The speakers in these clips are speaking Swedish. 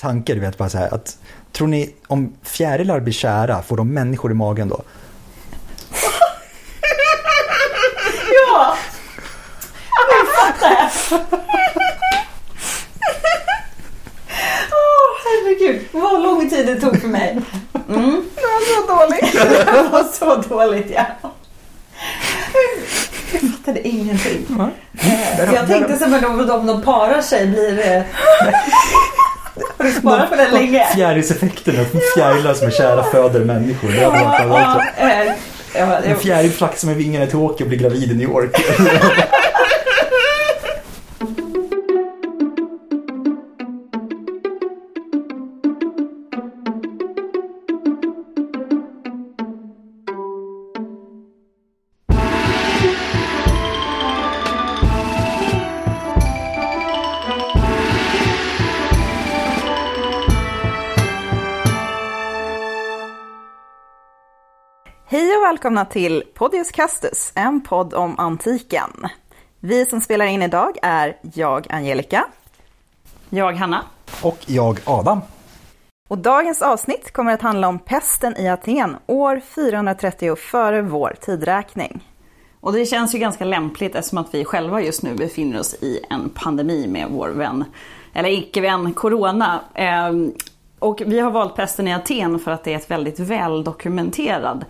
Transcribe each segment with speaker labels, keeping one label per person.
Speaker 1: tanke, du vet bara så här att tror ni om fjärilar blir kära, får de människor i magen då?
Speaker 2: Ja! Jag fattar. Åh, herregud. Vad lång tid det tog för mig. Mm.
Speaker 3: Det var så dåligt.
Speaker 2: Det var så dåligt, ja. Jag fattade ingenting. Eh, Jag tänkte som att om om de parar sig blir det... Har du sparat på den länge?
Speaker 1: Fjärilseffekten, att fjärilar som är kära föder människor. Det hade varit
Speaker 2: Ja, ja, eh,
Speaker 1: En med vingarna till Tokyo och blir gravid i New York.
Speaker 3: välkomna till Podius Castus, en podd om antiken. Vi som spelar in idag är jag, Angelica.
Speaker 2: Jag, Hanna.
Speaker 1: Och jag, Adam.
Speaker 3: Och dagens avsnitt kommer att handla om pesten i Aten år 430 före vår tidräkning.
Speaker 2: Och det känns ju ganska lämpligt eftersom att vi själva just nu befinner oss i en pandemi med vår vän, eller icke-vän, Corona. Ehm, Och vi har valt pesten i Aten för att det är ett väldigt väldokumenterad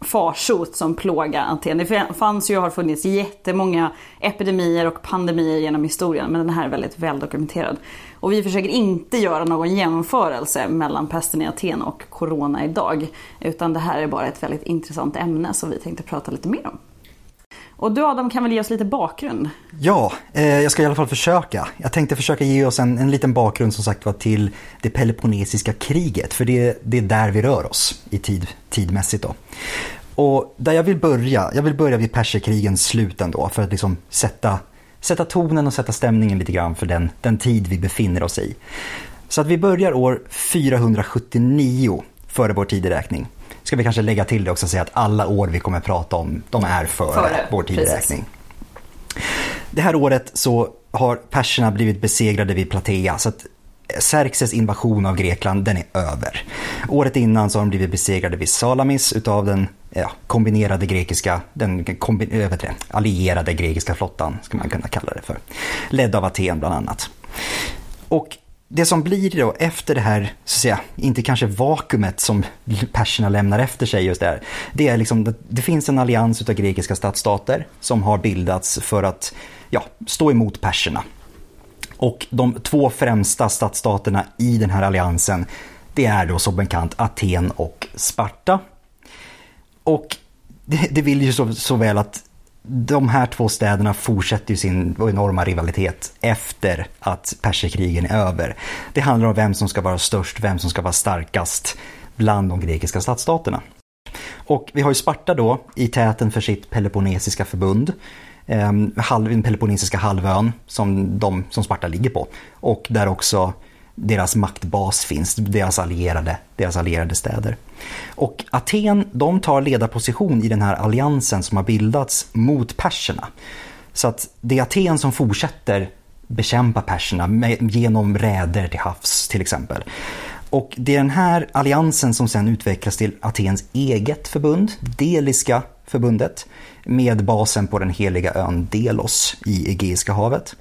Speaker 2: farsot som plågar Aten. Det fanns ju och har funnits jättemånga epidemier och pandemier genom historien men den här är väldigt väldokumenterad. Och vi försöker inte göra någon jämförelse mellan pesten i Aten och corona idag. Utan det här är bara ett väldigt intressant ämne som vi tänkte prata lite mer om. Och du Adam kan väl ge oss lite bakgrund?
Speaker 1: Ja, eh, jag ska i alla fall försöka. Jag tänkte försöka ge oss en, en liten bakgrund som sagt var till det Peloponnesiska kriget. För det, det är där vi rör oss i tid, tidmässigt då. Och där jag vill börja, jag vill börja vid perserkrigens slut ändå för att liksom sätta, sätta tonen och sätta stämningen lite grann för den, den tid vi befinner oss i. Så att vi börjar år 479 före vår tideräkning. Ska vi kanske lägga till det också och säga att alla år vi kommer prata om, de är före,
Speaker 2: Före,
Speaker 1: vår tideräkning. Det här året så har perserna blivit besegrade vid Platea så att Xerxes invasion av Grekland den är över. Året innan så har de blivit besegrade vid Salamis utav den ja, kombinerade grekiska, den kombi, vet det, allierade grekiska flottan ska man kunna kalla det för. Ledd av Aten bland annat. Och det som blir då efter det här, så att säga, inte kanske vakuumet som perserna lämnar efter sig just där. Det är liksom, det finns en allians av grekiska stadsstater som har bildats för att ja, stå emot perserna. Och de två främsta stadsstaterna i den här alliansen, det är då som bekant Aten och Sparta. Och det, det vill ju så, så väl att de här två städerna fortsätter ju sin enorma rivalitet efter att perserkrigen är över. Det handlar om vem som ska vara störst, vem som ska vara starkast bland de grekiska stadsstaterna. Och vi har ju Sparta då i täten för sitt Peloponnesiska förbund. Eh, den Peloponnesiska halvön som, de, som Sparta ligger på. Och där också deras maktbas finns, deras allierade, deras allierade städer. Och Aten de tar ledarposition i den här alliansen som har bildats mot perserna. Så att det är Aten som fortsätter bekämpa perserna med, genom räder till havs till exempel. Och det är den här alliansen som sen utvecklas till Atens eget förbund, Deliska förbundet, med basen på den heliga ön Delos i Egeiska havet.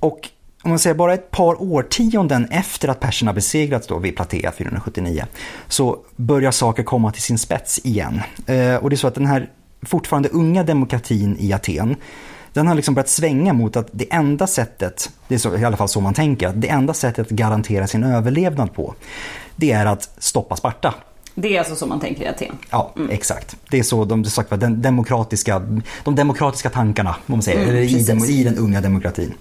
Speaker 1: Och om man säger bara ett par årtionden efter att perserna besegrats då vid Platea 479 så börjar saker komma till sin spets igen. Eh, och det är så att den här fortfarande unga demokratin i Aten den har liksom börjat svänga mot att det enda sättet, det är så, i alla fall så man tänker, att det enda sättet att garantera sin överlevnad på det är att stoppa Sparta.
Speaker 2: Det är alltså så man tänker i Aten?
Speaker 1: Ja, mm. exakt. Det är så de, sagt, den demokratiska, de demokratiska tankarna, om man säger, mm, i, i den unga demokratin.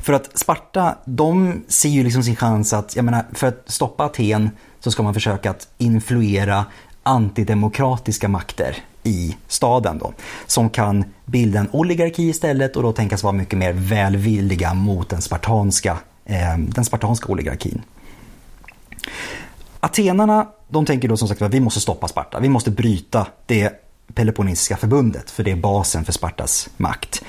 Speaker 1: För att Sparta, de ser ju liksom sin chans att, jag menar, för att stoppa Aten så ska man försöka att influera antidemokratiska makter i staden då, som kan bilda en oligarki istället och då tänkas vara mycket mer välvilliga mot den spartanska, eh, den spartanska oligarkin. Atenarna, de tänker då som sagt att vi måste stoppa Sparta, vi måste bryta det Peloponnesiska förbundet för det är basen för Spartas makt.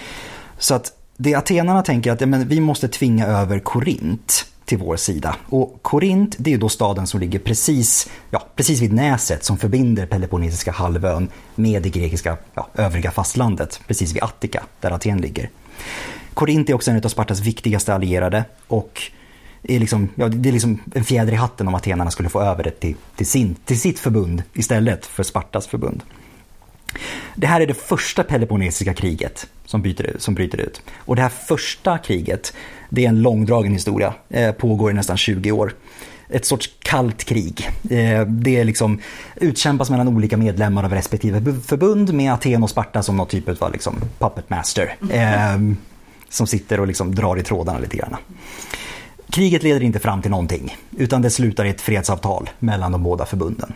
Speaker 1: Så att det atenarna tänker att ja, men vi måste tvinga över Korint till vår sida. Och Korint det är då staden som ligger precis, ja, precis vid näset som förbinder Peloponnesiska halvön med det grekiska ja, övriga fastlandet, precis vid Attika där Aten ligger. Korint är också en av Spartas viktigaste allierade och är liksom, ja, det är liksom en fjäder i hatten om atenarna skulle få över det till, till, sin, till sitt förbund istället för Spartas förbund. Det här är det första Peloponnesiska kriget som bryter, som bryter ut. Och det här första kriget, det är en långdragen historia, eh, pågår i nästan 20 år. Ett sorts kallt krig. Eh, det är liksom utkämpas mellan olika medlemmar av respektive förbund med Aten och Sparta som någon typ av liksom puppet master. Eh, som sitter och liksom drar i trådarna lite grann. Kriget leder inte fram till någonting, utan det slutar i ett fredsavtal mellan de båda förbunden.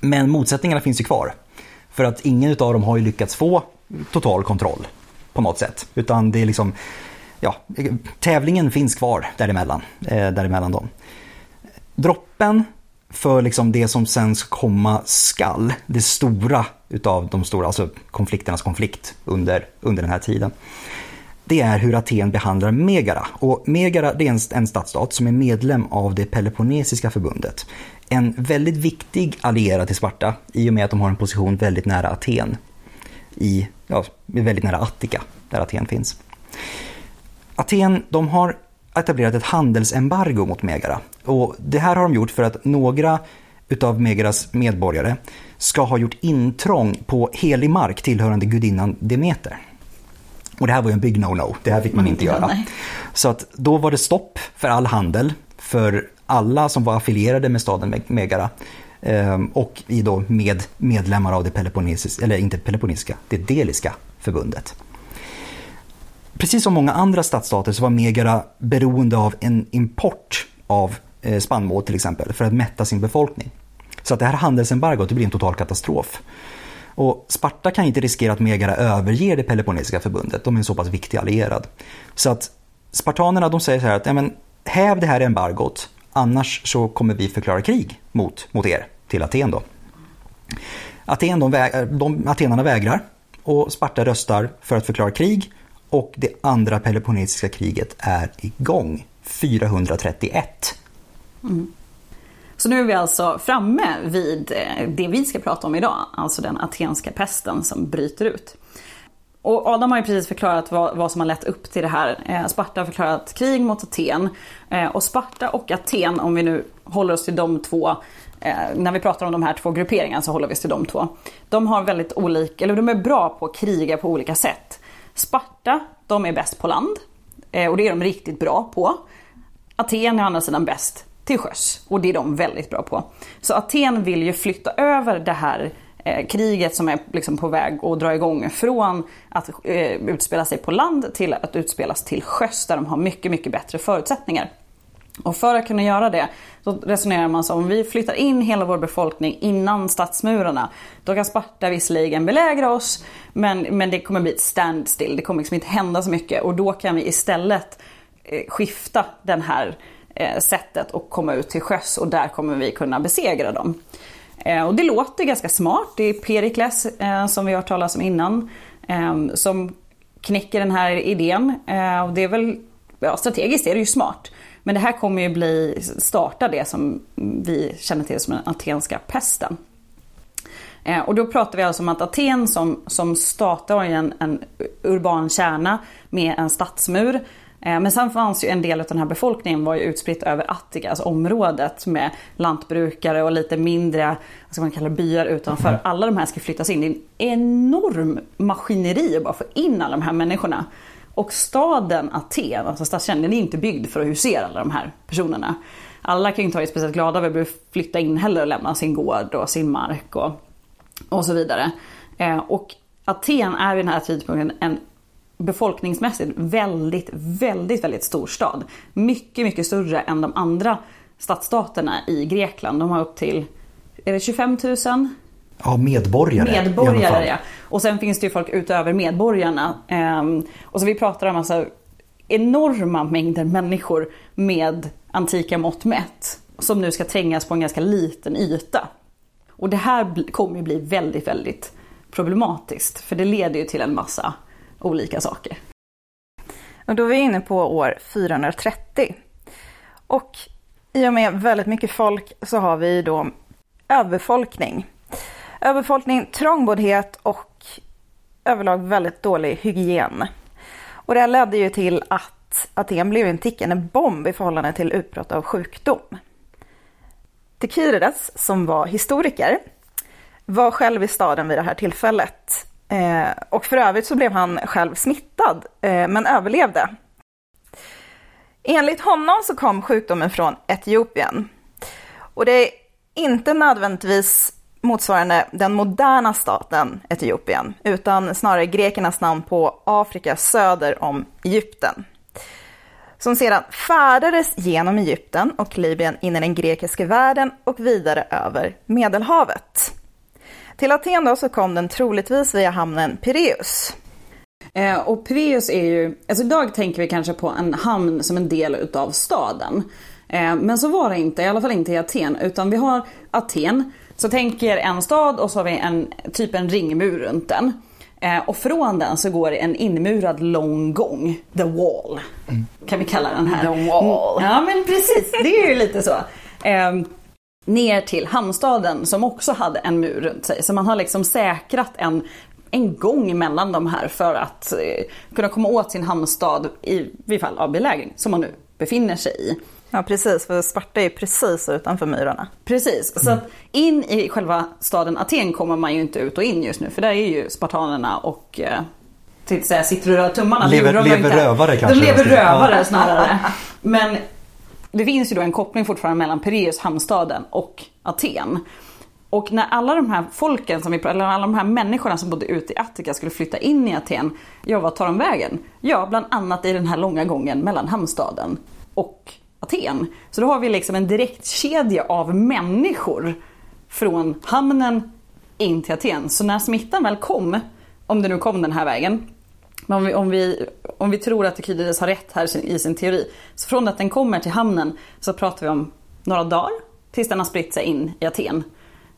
Speaker 1: Men motsättningarna finns ju kvar. För att ingen av dem har ju lyckats få total kontroll på något sätt. Utan det är liksom, ja, tävlingen finns kvar däremellan, eh, däremellan dem. Droppen för liksom det som sen ska komma skall, det stora utav de stora, alltså konflikternas konflikt under, under den här tiden. Det är hur Aten behandlar Megara. Och Megara det är en, en stadsstat som är medlem av det Peloponnesiska förbundet en väldigt viktig allierad till Sparta i och med att de har en position väldigt nära Aten. I, ja, väldigt nära Attika, där Aten finns. Aten de har etablerat ett handelsembargo mot Megara. Och det här har de gjort för att några utav Megaras medborgare ska ha gjort intrång på helig mark tillhörande gudinnan Demeter. Och det här var ju en big no-no, det här fick man inte göra. Så att då var det stopp för all handel för alla som var affilierade med staden Megara ehm, och i då med medlemmar av det Peloponnesiska, eller inte Peloponnesiska, det Deliska förbundet. Precis som många andra stadsstater så var Megara beroende av en import av eh, spannmål till exempel för att mätta sin befolkning. Så att det här handelsembargot det blir en total katastrof. Och Sparta kan inte riskera att Megara överger det Peloponnesiska förbundet, de är en så pass viktig allierad. Så att spartanerna de säger så här att ja, men, häv det här embargot Annars så kommer vi förklara krig mot, mot er, till Aten då. Aten, de, väg, de, atenarna vägrar och Sparta röstar för att förklara krig och det andra Peloponnesiska kriget är igång 431.
Speaker 2: Mm. Så nu är vi alltså framme vid eh, det vi ska prata om idag, alltså den atenska pesten som bryter ut. Och Adam har ju precis förklarat vad, vad som har lett upp till det här. Eh, Sparta har förklarat krig mot Aten. Eh, och Sparta och Aten, om vi nu håller oss till de två, eh, när vi pratar om de här två grupperingarna så håller vi oss till de två. De har väldigt olika, eller de är bra på att kriga på olika sätt. Sparta, de är bäst på land. Eh, och det är de riktigt bra på. Aten är å andra sidan bäst till sjöss. Och det är de väldigt bra på. Så Aten vill ju flytta över det här eh, kriget som är liksom på väg att dra igång från att eh, utspela sig på land till att utspelas till sjöss där de har mycket, mycket bättre förutsättningar. Och för att kunna göra det så resonerar man så om vi flyttar in hela vår befolkning innan stadsmurarna då kan Sparta visserligen belägra oss men, men det kommer bli ett standstill, det kommer liksom inte hända så mycket och då kan vi istället eh, skifta den här eh, Eh, sättet och komma ut till sjöss och där kommer vi kunna besegra dem. Eh, och det låter ganska smart. Det är Perikles eh, som vi har hört talas om innan. Som knäcker den här idén. Och det är väl, ja, strategiskt är det ju smart. Men det här kommer ju bli, starta det som vi känner till som den atenska pesten. Och då pratar vi alltså om att Aten som, som stat har en, en urban kärna med en stadsmur men sen fanns ju en del av den här befolkningen var ju utspritt över Attika, alltså området med lantbrukare och lite mindre, vad ska man kalla byar utanför. Mm. Alla de här ska flyttas in. Det är en enorm maskineri att bara få in alla de här människorna. Och staden Aten, alltså stadskärnan, den är inte byggd för att husera alla de här personerna. Alla kan ju inte vara speciellt glada över att flytta in heller och lämna sin gård och sin mark och, och så vidare. Eh, och Aten är vid den här tidpunkten en befolkningsmässigt väldigt, väldigt, väldigt stor stad. Mycket, mycket större än de andra stadsstaterna i Grekland. De har upp till, är det 25 000?
Speaker 1: Ja, medborgare.
Speaker 2: Medborgare, ja. Och sen finns det ju folk utöver medborgarna. Um, och så vi pratar om alltså enorma mängder människor med antika mått mätt. Som nu ska trängas på en ganska liten yta. Och det här kommer ju bli väldigt, väldigt problematiskt. För det leder ju till en massa olika saker.
Speaker 3: Och då är vi inne på år 430. Och i och med väldigt mycket folk så har vi då överbefolkning. Överbefolkning, trångboddhet och överlag väldigt dålig hygien. Och det här ledde ju till att Aten blev en tickande bomb i förhållande till utbrott av sjukdom. Tukydides, som var historiker, var själv i staden vid det här tillfället. Eh, och för övrigt så blev han själv smittad, eh, men överlevde. Enligt honom så kom sjukdomen från Etiopien. Och det är inte nödvändigtvis motsvarande den moderna staten Etiopien, utan snarare grekernas namn på Afrika söder om Egypten. Som sedan färdades genom Egypten och Libyen in i den grekiska världen och vidare över Medelhavet. Till Aten då så kom den troligtvis via hamnen Pireus.
Speaker 2: Eh, och Pireus är ju, alltså idag tänker vi kanske på en hamn som en del utav staden. Eh, men så var det inte, i alla fall inte i Aten, utan vi har Aten, så tänk er en stad och så har vi en, typ en ringmur runt den. Eh, och från den så går det en inmurad lång gång, the wall. Mm. Kan vi kalla den här.
Speaker 3: The wall.
Speaker 2: Ja men precis, det är ju lite så. Ner till hamnstaden som också hade en mur runt sig. Så man har liksom säkrat en, en gång mellan de här för att eh, kunna komma åt sin hamnstad i vid fall av belägring som man nu befinner sig i.
Speaker 3: Ja precis, för Sparta är ju precis utanför myrarna.
Speaker 2: Precis, så att in i själva staden Aten kommer man ju inte ut och in just nu för där är ju spartanerna och eh, säga, sitter och rör tummarna.
Speaker 1: Lever, lever rövare kanske?
Speaker 2: De lever rövare
Speaker 1: Ja.
Speaker 2: snarare. Men det finns ju då en koppling fortfarande mellan Pireus, hamnstaden och Aten. Och när alla de här folken, som vi, eller alla de här människorna som bodde ute i Attika skulle flytta in i Aten, ja vad tar de vägen? Ja, bland annat i den här långa gången mellan hamnstaden och Aten. Så då har vi liksom en direktkedja av människor från hamnen in till Aten. Så när smittan väl kom, om det nu kom den här vägen, men om vi, om vi, om vi tror att Tukydides har rätt här i sin teori, så från att den kommer till hamnen så pratar vi om några dagar tills den har spritt sig in i Aten.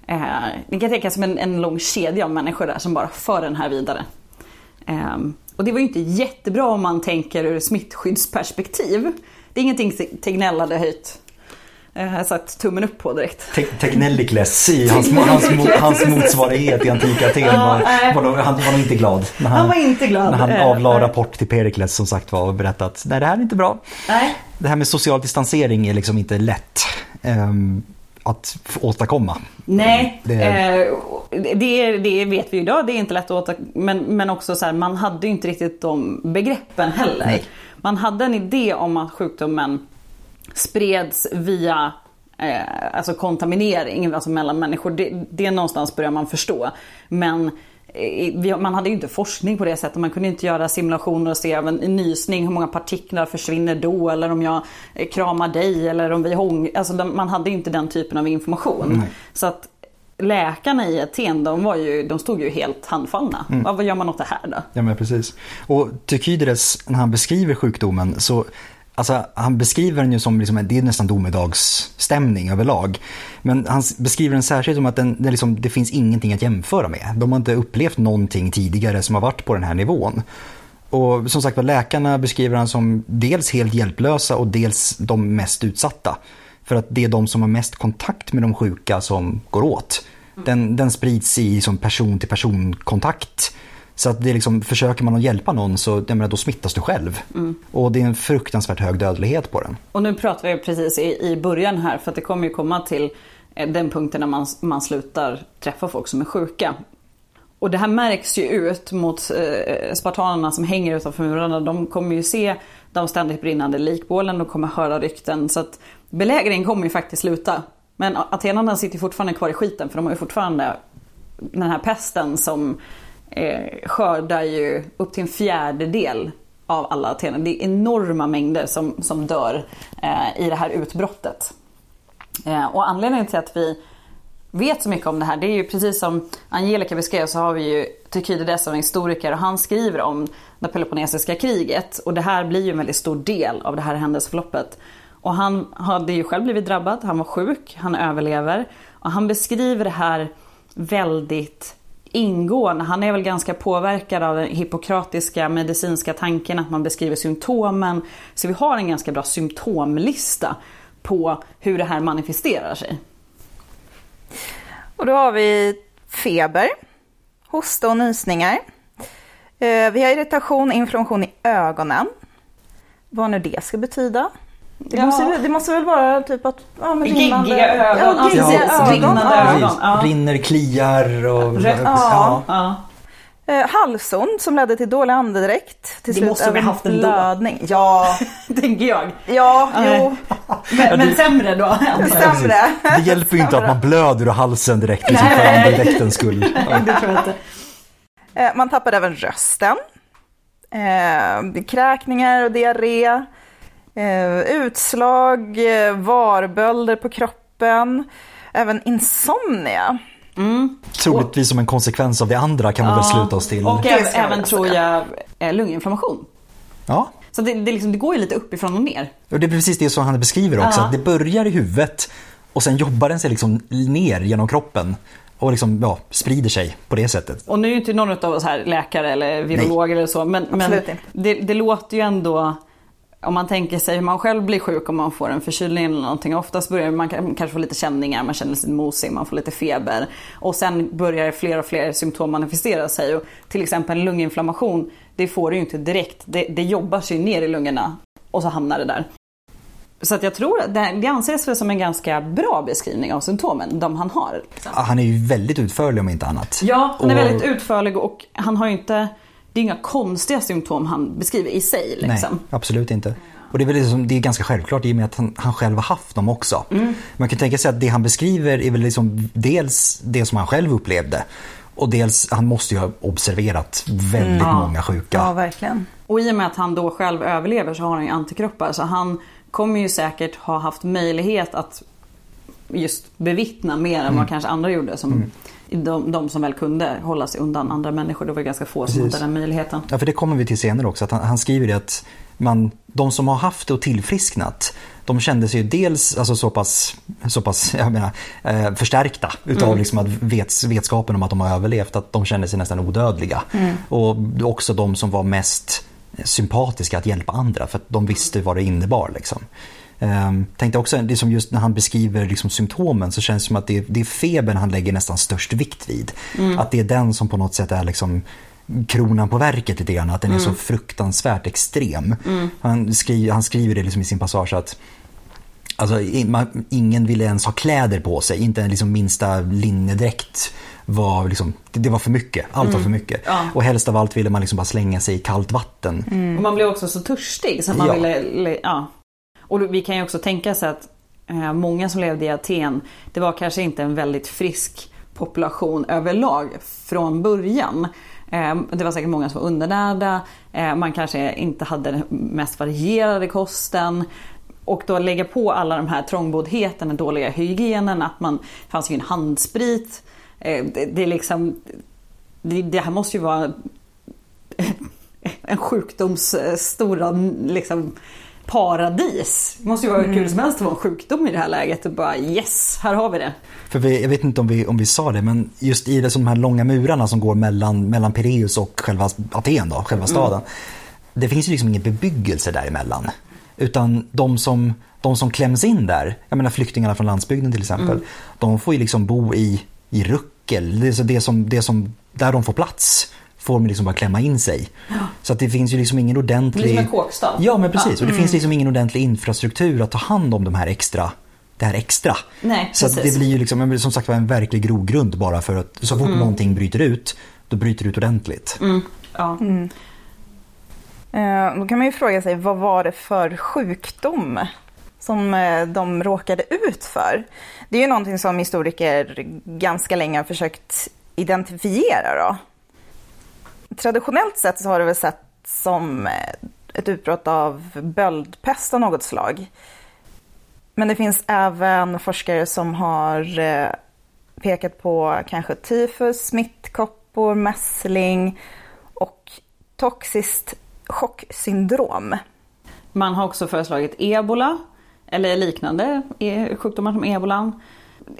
Speaker 2: Eh, ni kan tänka er som en, en lång kedja av människor där som bara för den här vidare. Eh, och det var ju inte jättebra om man tänker ur smittskyddsperspektiv. Det är ingenting Tegnell hade höjt eh, satt tummen upp på direkt.
Speaker 1: Te- Technelicles i hans, hans, hans motsvarighet i antika Aten var, var, han var inte glad. När
Speaker 2: Han var inte glad.
Speaker 1: När han
Speaker 2: Eh,
Speaker 1: avlade rapport till Perikles som sagt var och berättade att nej det här är inte bra.
Speaker 2: Nej.
Speaker 1: Det här med social distansering är liksom inte lätt ehm, att åstadkomma.
Speaker 2: Nej,
Speaker 1: Det-
Speaker 2: det, det, det vet vi idag. Det är inte lätt att åta, men, men också så här, man hade ju inte riktigt de begreppen heller.
Speaker 1: Nej.
Speaker 2: Man hade en idé om att sjukdomen spreds via eh, alltså kontaminering alltså mellan människor. Det, det någonstans börjar man förstå. Men eh, man hade ju inte forskning på det sättet. Man kunde inte göra simulationer och se av en nysning hur många partiklar försvinner då. Eller om jag eh, kramar dig eller om vi hång... Alltså man hade ju inte den typen av information.
Speaker 1: Nej.
Speaker 2: Så att läkarna i Aten de, var ju, de stod ju helt handfallna. Vad, vad gör man åt det här då?
Speaker 1: Ja men precis. Och Tukydides när han beskriver sjukdomen så Alltså, han beskriver den ju som liksom, det är nästan domedagsstämning överlag. Men han beskriver den särskilt som att den, den liksom, det finns ingenting att jämföra med. De har inte upplevt någonting tidigare som har varit på den här nivån. Och som sagt var, läkarna beskriver han som dels helt hjälplösa och dels de mest utsatta. För att det är de som har mest kontakt med de sjuka som går åt. Den, den sprids i som person till person kontakt. Så att det är liksom, försöker man att hjälpa någon så menar, då smittas du själv. Och det är en fruktansvärt hög dödlighet på den.
Speaker 2: Och nu pratar vi precis i, i början här för att det kommer ju komma till eh, den punkten när man, man slutar träffa folk som är sjuka. Och det här märks ju ut mot eh, spartanerna som hänger utanför murarna. De kommer ju se de ständigt brinnande likbålen, de kommer höra rykten. Så att belägringen kommer ju faktiskt sluta. Men atenarna sitter fortfarande kvar i skiten för de har ju fortfarande den här pesten som eh, skördar ju upp till en fjärdedel av alla atener. Det är enorma mängder som, som dör eh, i det här utbrottet. Eh, och anledningen till att vi vet så mycket om det här, det är ju precis som Angelica beskrev så har vi ju Tukydides som historiker och han skriver om det Peloponnesiska kriget. Och det här blir ju en väldigt stor del av det här händelseförloppet. Och han hade ju själv blivit drabbad, han var sjuk, han överlever. Och han beskriver det här väldigt ingående. Han är väl ganska påverkad av den hippokratiska medicinska tanken att man beskriver symptomen. Så vi har en ganska bra symptomlista på hur det här manifesterar sig.
Speaker 3: Och då har vi feber, hosta och nysningar. Eh, vi har irritation, inflammation i ögonen. Vad nu det ska betyda. Det,
Speaker 2: Ja.
Speaker 3: måste, det måste väl vara typ att... Ja, men rinnande-
Speaker 2: ögon.
Speaker 3: Ja, geggiga
Speaker 2: Ja,
Speaker 3: ögon.
Speaker 2: rinnande
Speaker 3: Ja.
Speaker 2: ögon. Ja.
Speaker 1: Rinner, kliar och...
Speaker 2: Rött.
Speaker 1: ja.
Speaker 2: Ja.
Speaker 3: Eh, halsont som ledde till dålig andedräkt. Till
Speaker 2: Det
Speaker 3: slut
Speaker 2: måste vi
Speaker 3: även
Speaker 2: haft ändå.
Speaker 3: blödning. Ja,
Speaker 2: Tänker jag.
Speaker 3: ja, jo.
Speaker 2: Men, men sämre då.
Speaker 3: Sämre.
Speaker 1: Det hjälper ju inte att man blöder ur halsen direkt liksom, för andedräktens skull.
Speaker 2: Det tror jag inte.
Speaker 3: Eh, Man tappade även rösten. Eh, kräkningar och diarré. Eh, utslag, eh, varbölder på kroppen. Även insomnia.
Speaker 1: Troligtvis som en konsekvens av det andra kan vi väl sluta oss till.
Speaker 2: Och även, tror jag eh, lunginflammation.
Speaker 1: Ja,
Speaker 2: Så det, det, liksom, det går ju lite uppifrån och ner.
Speaker 1: och det är precis det som han beskriver också.
Speaker 2: Ja.
Speaker 1: Att det börjar i huvudet och sen jobbar den sig liksom ner genom kroppen och liksom, ja, sprider sig på det sättet.
Speaker 2: Och nu är ju inte någon av oss här läkare eller virologer eller så. Men, men det, det låter ju ändå om man tänker sig hur man själv blir sjuk om man får en förkylning eller någonting. Oftast börjar man ka- kanske få lite känningar, man känner sig mosig, man får lite feber. Och sen börjar fler och fler symptom manifestera sig. Och till exempel lunginflammation, det får du ju inte direkt. Det, det jobbar sig ner i lungorna och så hamnar det där. Så att jag tror att det, det anses väl som en ganska bra beskrivning av symptomen, de han har. liksom.
Speaker 1: Han är ju väldigt utförlig om inte annat.
Speaker 2: Ja, han är
Speaker 1: Och-
Speaker 2: väldigt utförlig och han har ju inte, det är inga konstiga symptom han beskriver i sig.
Speaker 1: Nej,
Speaker 2: Liksom.
Speaker 1: absolut inte. Och det är, väl liksom, det är ganska självklart i och med att han, han själv har haft dem också.
Speaker 2: Mm.
Speaker 1: Man kan tänka sig att det han beskriver är väl liksom dels det som han själv upplevde och dels, han måste ju ha observerat väldigt många sjuka.
Speaker 3: Ja, verkligen.
Speaker 2: Och i och med att han då själv överlever så har han ju antikroppar så han kommer ju säkert ha haft möjlighet att just bevittna mer än
Speaker 1: Mm.
Speaker 2: vad kanske andra gjorde. Som de, de som väl kunde hålla sig undan andra människor. Det var ganska få som
Speaker 1: Precis.
Speaker 2: hade den möjligheten.
Speaker 1: Ja, för det kommer vi till senare också. Att han, han skriver det att man, de som har haft det och tillfrisknat, de kände sig ju dels alltså, så pass, så pass jag menar, eh, förstärkta utav liksom, att vets, vetskapen om att de har överlevt, att de kände sig nästan odödliga. Och också de som var mest sympatiska att hjälpa andra, för att de visste vad det innebar. Liksom. Um, tänkte också, det är som just när han beskriver liksom symptomen så känns det som att det är, det är febern han lägger nästan störst vikt vid. Att det är den som på något sätt är liksom kronan på verket lite grann, att den är så fruktansvärt extrem. Han, skriver, han skriver det liksom i sin passage att Alltså, man, ingen ville ens ha kläder på sig, inte en liksom minsta linnedräkt. Var liksom, det, var för mycket, allt var för mycket.
Speaker 2: Ja.
Speaker 1: Och helst av allt ville man liksom bara slänga sig i kallt vatten.
Speaker 2: Och man blev också så törstig så man
Speaker 1: Ja.
Speaker 2: ville... le- Ja. Och vi kan ju också tänka sig att eh, många som levde i Aten, det var kanske inte en väldigt frisk population överlag från början. Ehm, det var säkert många som var undernärda, ehm, man kanske inte hade den mest varierade kosten. Och då lägga på alla de här trångboddheten, den dåliga hygienen, att man det fanns ju en handsprit. Ehm, det, är liksom... Det, här måste ju vara en sjukdoms eh, stora liksom, paradis. Det måste ju vara hur kul som helst att vara en sjukdom i det här läget och bara yes, här har vi det.
Speaker 1: För vi, jag vet inte om vi, om vi sa det, men just i det, som de här långa murarna som går mellan, mellan Pireus och själva Aten, då, själva staden. Det finns ju liksom ingen bebyggelse däremellan. Utan de som, de som kläms in där, jag menar flyktingarna från landsbygden till exempel, de får ju liksom bo i, i ruckel. Det, är så det, som, det som, där de får plats får de liksom bara klämma in sig. Så att det finns ju liksom ingen ordentlig...
Speaker 2: Det är som en kåkstad.
Speaker 1: Ja men precis, och det finns liksom ingen ordentlig infrastruktur att ta hand om de här extra det här extra.
Speaker 2: Nej,
Speaker 1: så att det blir ju liksom, som sagt var en verklig grogrund bara för att så fort någonting bryter ut, då bryter det ut ordentligt.
Speaker 2: Ja.
Speaker 3: Eh, Då kan man ju fråga sig, vad var det för sjukdom som eh, de råkade ut för? Det är ju någonting som historiker ganska länge har försökt identifiera. Då. Traditionellt sett så har det väl sett som eh, ett utbrott av böldpest av något slag. Men det finns även forskare som har eh, pekat på kanske tyfus, smittkoppor, mässling och toxiskt chocksyndrom.
Speaker 2: Man har också föreslagit ebola eller liknande eh, sjukdomar som ebolan.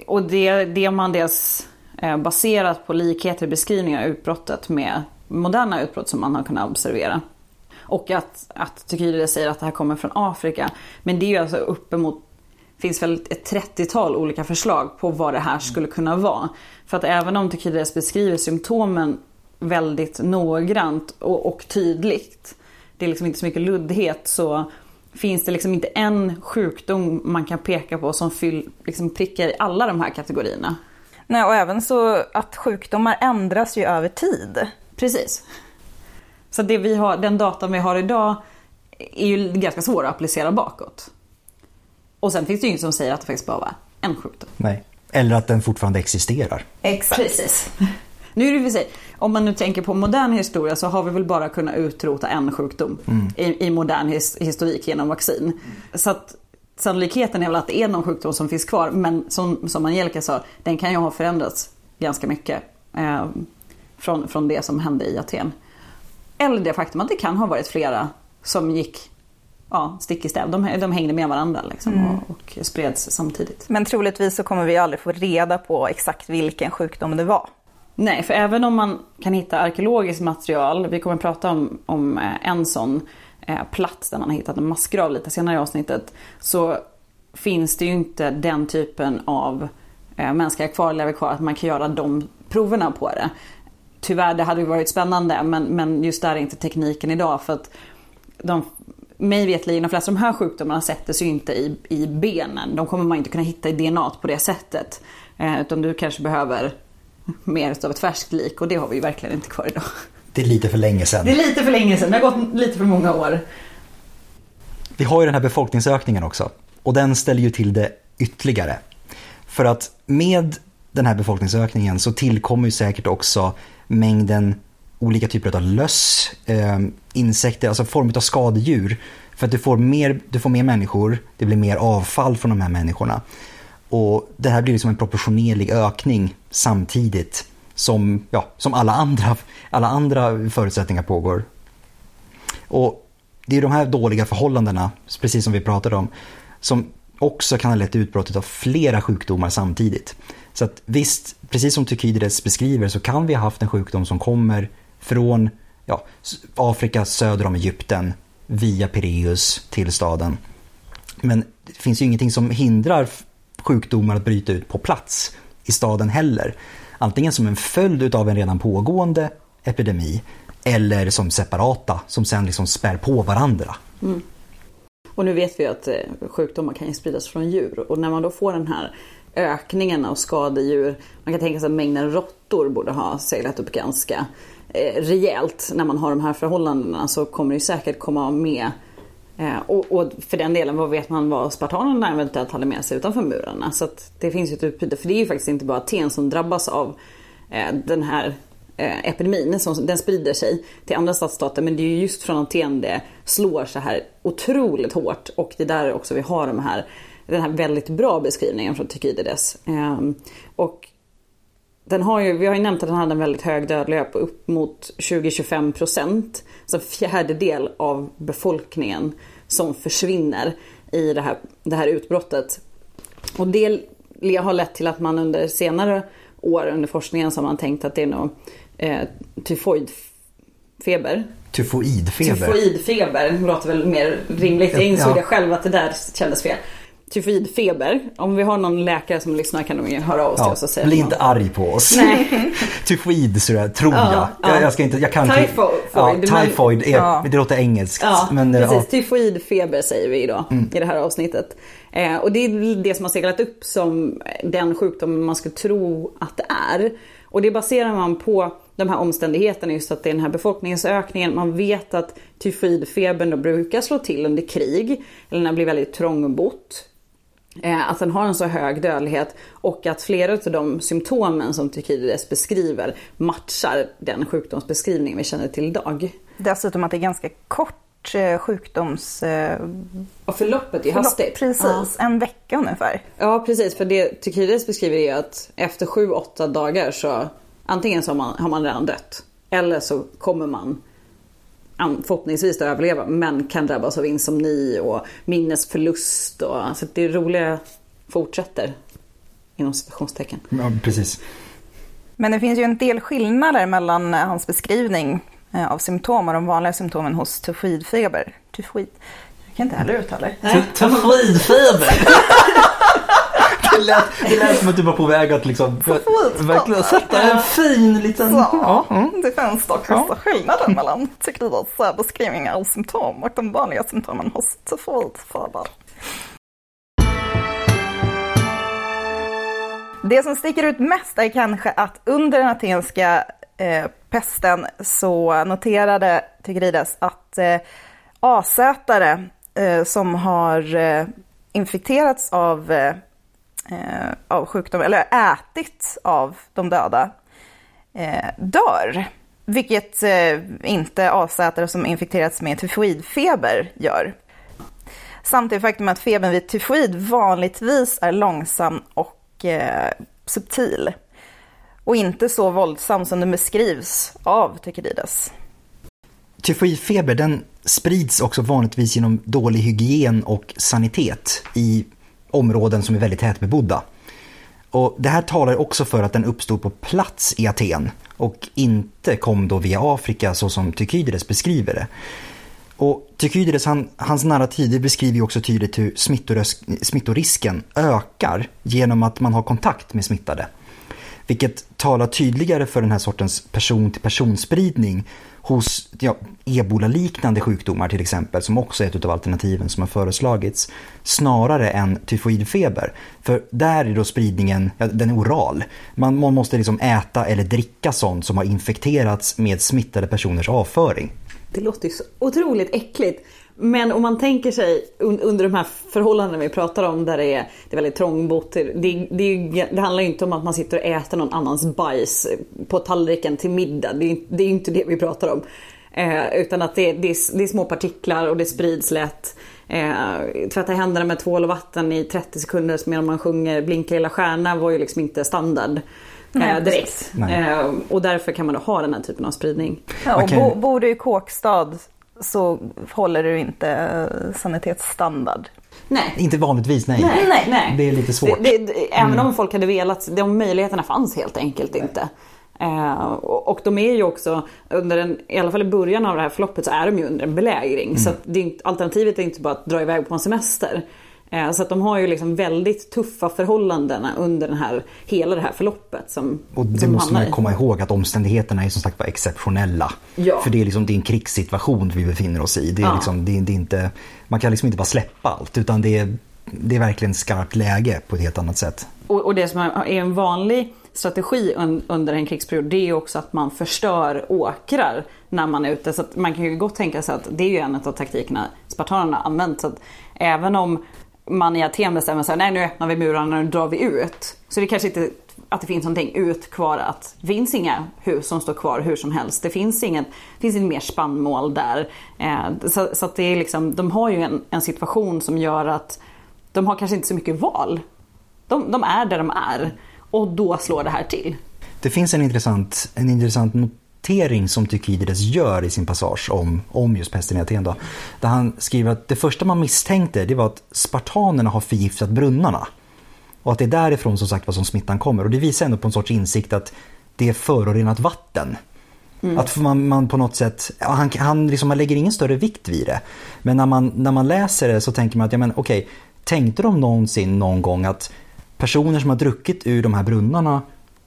Speaker 2: Och det, det man dels baserat på likheter i beskrivningar av utbrottet med moderna utbrott som man har kunnat observera. Och att, att Tukydides säger att det här kommer från Afrika. Men det är ju alltså uppemot finns väl ett 30-tal olika förslag på vad det här skulle kunna vara. För att även om Tukydides beskriver symptomen väldigt noggrant och, och, tydligt. Det är liksom inte så mycket luddhet så finns det liksom inte en sjukdom man kan peka på som fyll, liksom prickar i alla de här kategorierna.
Speaker 3: Nej, och även så att sjukdomar ändras ju över tid.
Speaker 2: Precis. Så det vi har, den datan vi har idag är ju ganska svår att applicera bakåt. Och sen finns det ju inget som säger att det faktiskt bara var en sjukdom.
Speaker 1: Nej, eller att den fortfarande existerar.
Speaker 2: Exakt. Precis. Nu är det för sig, om man nu tänker på modern historia så har vi väl bara kunnat utrota en sjukdom mm. i, i, modern his, historik genom vaccin. Mm. Så att sannolikheten är väl att det är någon sjukdom som finns kvar men som, som Angelica sa, den kan ju ha förändrats ganska mycket eh, från, från det som hände i Aten. Eller det faktum att det kan ha varit flera som gick ja, stick i stäv. De, de hängde med varandra liksom, mm. och, och spreds samtidigt.
Speaker 3: Men troligtvis så kommer vi aldrig få reda på exakt vilken sjukdom det var.
Speaker 2: Nej, för även om man kan hitta arkeologiskt material, vi kommer att prata om, om eh, en sån eh, plats där man har hittat en massgrav lite senare i avsnittet, så finns det ju inte den typen av eh, mänskliga kvarlevor kvar att man kan göra de proverna på det. Tyvärr, det hade ju varit spännande men, men just där är inte tekniken idag för att de mig vetligen, de flesta av de här sjukdomarna sätter sig inte i, i benen. De kommer man inte kunna hitta i DNA på det sättet. Eh, utan du kanske behöver mer av ett färskt lik och det har vi ju verkligen inte kvar idag.
Speaker 1: Det är lite för länge sedan.
Speaker 2: Det är lite för länge sedan, det har gått lite för många år.
Speaker 1: Vi har ju den här befolkningsökningen också och den ställer ju till det ytterligare. För att med den här befolkningsökningen så tillkommer ju säkert också mängden olika typer av löss, eh, insekter, alltså former av skadedjur. För att du får, mer, du får mer människor, det blir mer avfall från de här människorna. Och det här blir liksom en proportionerlig ökning samtidigt som, ja, som alla, andra, alla andra förutsättningar pågår. Och det är de här dåliga förhållandena, precis som vi pratade om, som också kan ha lett till utbrottet av flera sjukdomar samtidigt. Så att visst, precis som Tukydides beskriver så kan vi ha haft en sjukdom som kommer från ja, Afrika söder om Egypten via Pireus till staden. Men det finns ju ingenting som hindrar sjukdomar att bryta ut på plats i staden heller. Antingen som en följd av en redan pågående epidemi eller som separata som sen liksom spär på varandra. Mm.
Speaker 2: Och nu vet vi att eh, sjukdomar kan ju spridas från djur och när man då får den här ökningen av skadedjur, man kan tänka sig att mängden råttor borde ha seglat upp ganska eh, rejält när man har de här förhållandena så kommer det säkert komma med eh, och, och, för den delen, vad vet man vad spartanerna eventuellt hade med sig utanför murarna? Så att det finns ju ett utbyte. För det är ju faktiskt inte bara Aten som drabbas av eh, den här eh, epidemin. Som, den sprider sig till andra stadsstater. Men det är ju just från Aten det slår så här otroligt hårt. Och det är där också vi har de här, den här väldigt bra beskrivningen från Tykidides. Eh, och den har ju, vi har ju nämnt att den hade en väldigt hög dödlighet på upp mot 20-25 procent. Så en fjärdedel av befolkningen som försvinner i det här, det här utbrottet. Och det har lett till att man under senare år under forskningen så har man tänkt att det är nog eh, tyfoidfeber.
Speaker 1: Tyfoidfeber?
Speaker 2: Tyfoidfeber låter väl mer rimligt. Jag insåg ja. det själv att det där kändes fel tyfoidfeber. Om vi har någon läkare som lyssnar kan de ju höra av sig ja, och säga
Speaker 1: Bli inte arg på oss. Tyfoid tror jag. Ja, jag. Jag, ska inte, jag kan
Speaker 2: typhoid.
Speaker 1: Ja, typhoid, är, ja. det låter engelskt.
Speaker 2: Ja, men, precis. Ja. Tyfoidfeber säger vi idag mm. i det här avsnittet. Eh, och det är det som har seglat upp som den sjukdomen man skulle tro att det är. Och det baserar man på de här omständigheterna, just att det är den här befolkningsökningen. Man vet att tyfoidfebern då brukar slå till under krig, eller när det blir väldigt trångbott. Eh, att den har en så hög dödlighet och att flera av de symptomen som Tykidides beskriver matchar den sjukdomsbeskrivning vi känner till idag.
Speaker 3: Dessutom att det är ganska kort eh, sjukdoms... Eh,
Speaker 2: och förloppet är förlopp, hastigt.
Speaker 3: Precis, ja. en vecka ungefär.
Speaker 2: Ja precis, för det Tykidides beskriver är att efter 7-8 dagar så antingen så har man, har man redan dött eller så kommer man förhoppningsvis att överleva men kan drabbas av insomni och minnesförlust. Och, så alltså det roliga fortsätter. Inom situationstecken.
Speaker 1: Ja, precis.
Speaker 3: Men det finns ju en del skillnader mellan eh, hans beskrivning eh, av symptom och de vanliga symptomen hos tyfoidfeber. Tyfoid. Jag kan inte heller uttala det.
Speaker 4: Tyfoidfeber.
Speaker 1: Det lät, det lät som att du var på väg att liksom
Speaker 4: Verkligen sätta en fin liten...
Speaker 3: Så,
Speaker 4: Ja, mm.
Speaker 3: Det finns dock
Speaker 4: Ja.
Speaker 3: vissa skillnader mellan eh, beskrivningar av symptom och de vanliga symptomen hos tyfoidfeber. Det som sticker ut mest är kanske att under den atenska eh, pesten så noterade Tycrides att eh, asätare eh, som har eh, infekterats av, eh, av sjukdom, eller ätit av de döda, eh, dör. Vilket eh, inte asätare som infekterats med tyfoidfeber gör. Samt det faktum att febern vid tyfoid vanligtvis är långsam och eh, subtil. Och inte så våldsam som den beskrivs av Tykidides.
Speaker 1: Tyfoidfeber den sprids också vanligtvis genom dålig hygien och sanitet i områden som är väldigt tätbebodda. Och det här talar också för att den uppstod på plats i Aten och inte kom då via Afrika så som Tykydides beskriver det. Och Tykydides, han, hans narrativ beskriver ju också tydligt hur smittorisken ökar genom att man har kontakt med smittade. Vilket talar tydligare för den här sortens person-till-personspridning hos ja, ebola-liknande sjukdomar till exempel, som också är ett av alternativen som har föreslagits, snarare än tyfoidfeber. För där är då spridningen, ja, den är oral. Man, man måste liksom äta eller dricka sånt som har infekterats med smittade personers avföring.
Speaker 2: Det låter ju så otroligt äckligt. Men om man tänker sig un- under de här förhållandena vi pratar om där det är, det är väldigt trångbott. Det, det, det, ju- handlar ju inte om att man sitter och äter någon annans bajs på tallriken till middag. Det är, det är inte det vi pratar om. Eh, utan att det, det, är, det är små partiklar och det sprids lätt. Eh, tvätta händerna med tvål och vatten i 30 sekunder medan man sjunger Blinka lilla stjärna var ju liksom inte standard.
Speaker 3: Nej,
Speaker 2: Eh, direkt.
Speaker 3: precis.
Speaker 1: Nej.
Speaker 2: Eh, och därför kan man då ha den här typen av spridning.
Speaker 3: Ja, och bo, bor du i kåkstad så håller du inte eh, sanitetsstandard.
Speaker 2: Nej.
Speaker 1: Inte vanligtvis, nej.
Speaker 2: Nej, nej.
Speaker 1: Det är lite svårt.
Speaker 2: Det, det, även om folk hade velat, de möjligheterna fanns helt enkelt inte. Eh, och, och de är ju också, under en, i alla fall i början av det här förloppet så är de ju under en belägring. Så att det är inte, alternativet är inte bara att dra iväg på en semester. Eh, så att de har ju liksom väldigt tuffa förhållanden under den här, hela det här förloppet. Som,
Speaker 1: Och det
Speaker 2: som
Speaker 1: måste man komma ihåg att omständigheterna är som sagt var exceptionella.
Speaker 2: Ja.
Speaker 1: För det är, liksom, det är en krigssituation vi befinner oss i. Det är
Speaker 2: Ja.
Speaker 1: liksom, det det är inte, man kan liksom inte bara släppa allt utan det är, det är verkligen skarpt läge på ett helt annat sätt.
Speaker 2: Och, och det som är en vanlig strategi un, under en krigsperiod det är också att man förstör åkrar när man är ute. Så man kan ju gott tänka sig att det är ju en av taktikerna spartanerna använt. Så att även om man i Aten bestämmer sig nej nu öppnar vi murarna och nu drar vi ut. Så det kanske inte att det finns någonting ut kvar att det finns inga hus som står kvar hur som helst. Det finns inget, det finns inget mer spannmål där. Eh, så, så att det är liksom, de har ju en, en situation som gör att de har kanske inte så mycket val. De, de är där de är och då slår det här till.
Speaker 1: Det finns en intressant, en intressant notering som Tykidides gör i sin passage om, om just pesten i Aten. Då, där han skriver att det första man misstänkte det var att spartanerna har förgiftat brunnarna. Och att det är därifrån som sagt vad som smittan kommer. Och det visar ändå på en sorts insikt att det är förorenat vatten. Att man, man på något sätt, han, han, liksom, man lägger ingen större vikt vid det. Men när man, när man läser det så tänker man att, ja men okej, tänkte de någonsin någon gång att personer som har druckit ur de här brunnarna,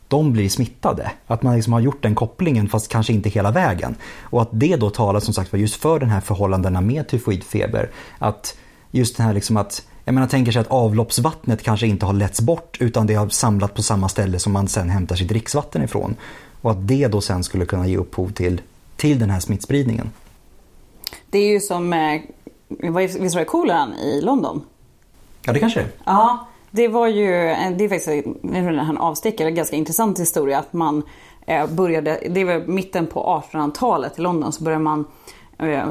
Speaker 1: de blir smittade? Att man liksom har gjort den kopplingen fast kanske inte hela vägen. Och att det då talar som sagt var just för den här förhållandena med tyfoidfeber. Att just det här liksom att, jag menar tänker sig att avloppsvattnet kanske inte har letts bort utan det har samlat på samma ställe som man sen hämtar sitt dricksvatten ifrån. Och att det då sen skulle kunna ge upphov till, till den här smittspridningen.
Speaker 2: Det är ju som, eh, visst var det koleran i London?
Speaker 1: Ja det kanske det är.
Speaker 2: Ja, det var ju, det är faktiskt en, avstickare, en ganska intressant historia att man eh, började, det var mitten på 1800-talet i London så började man eh,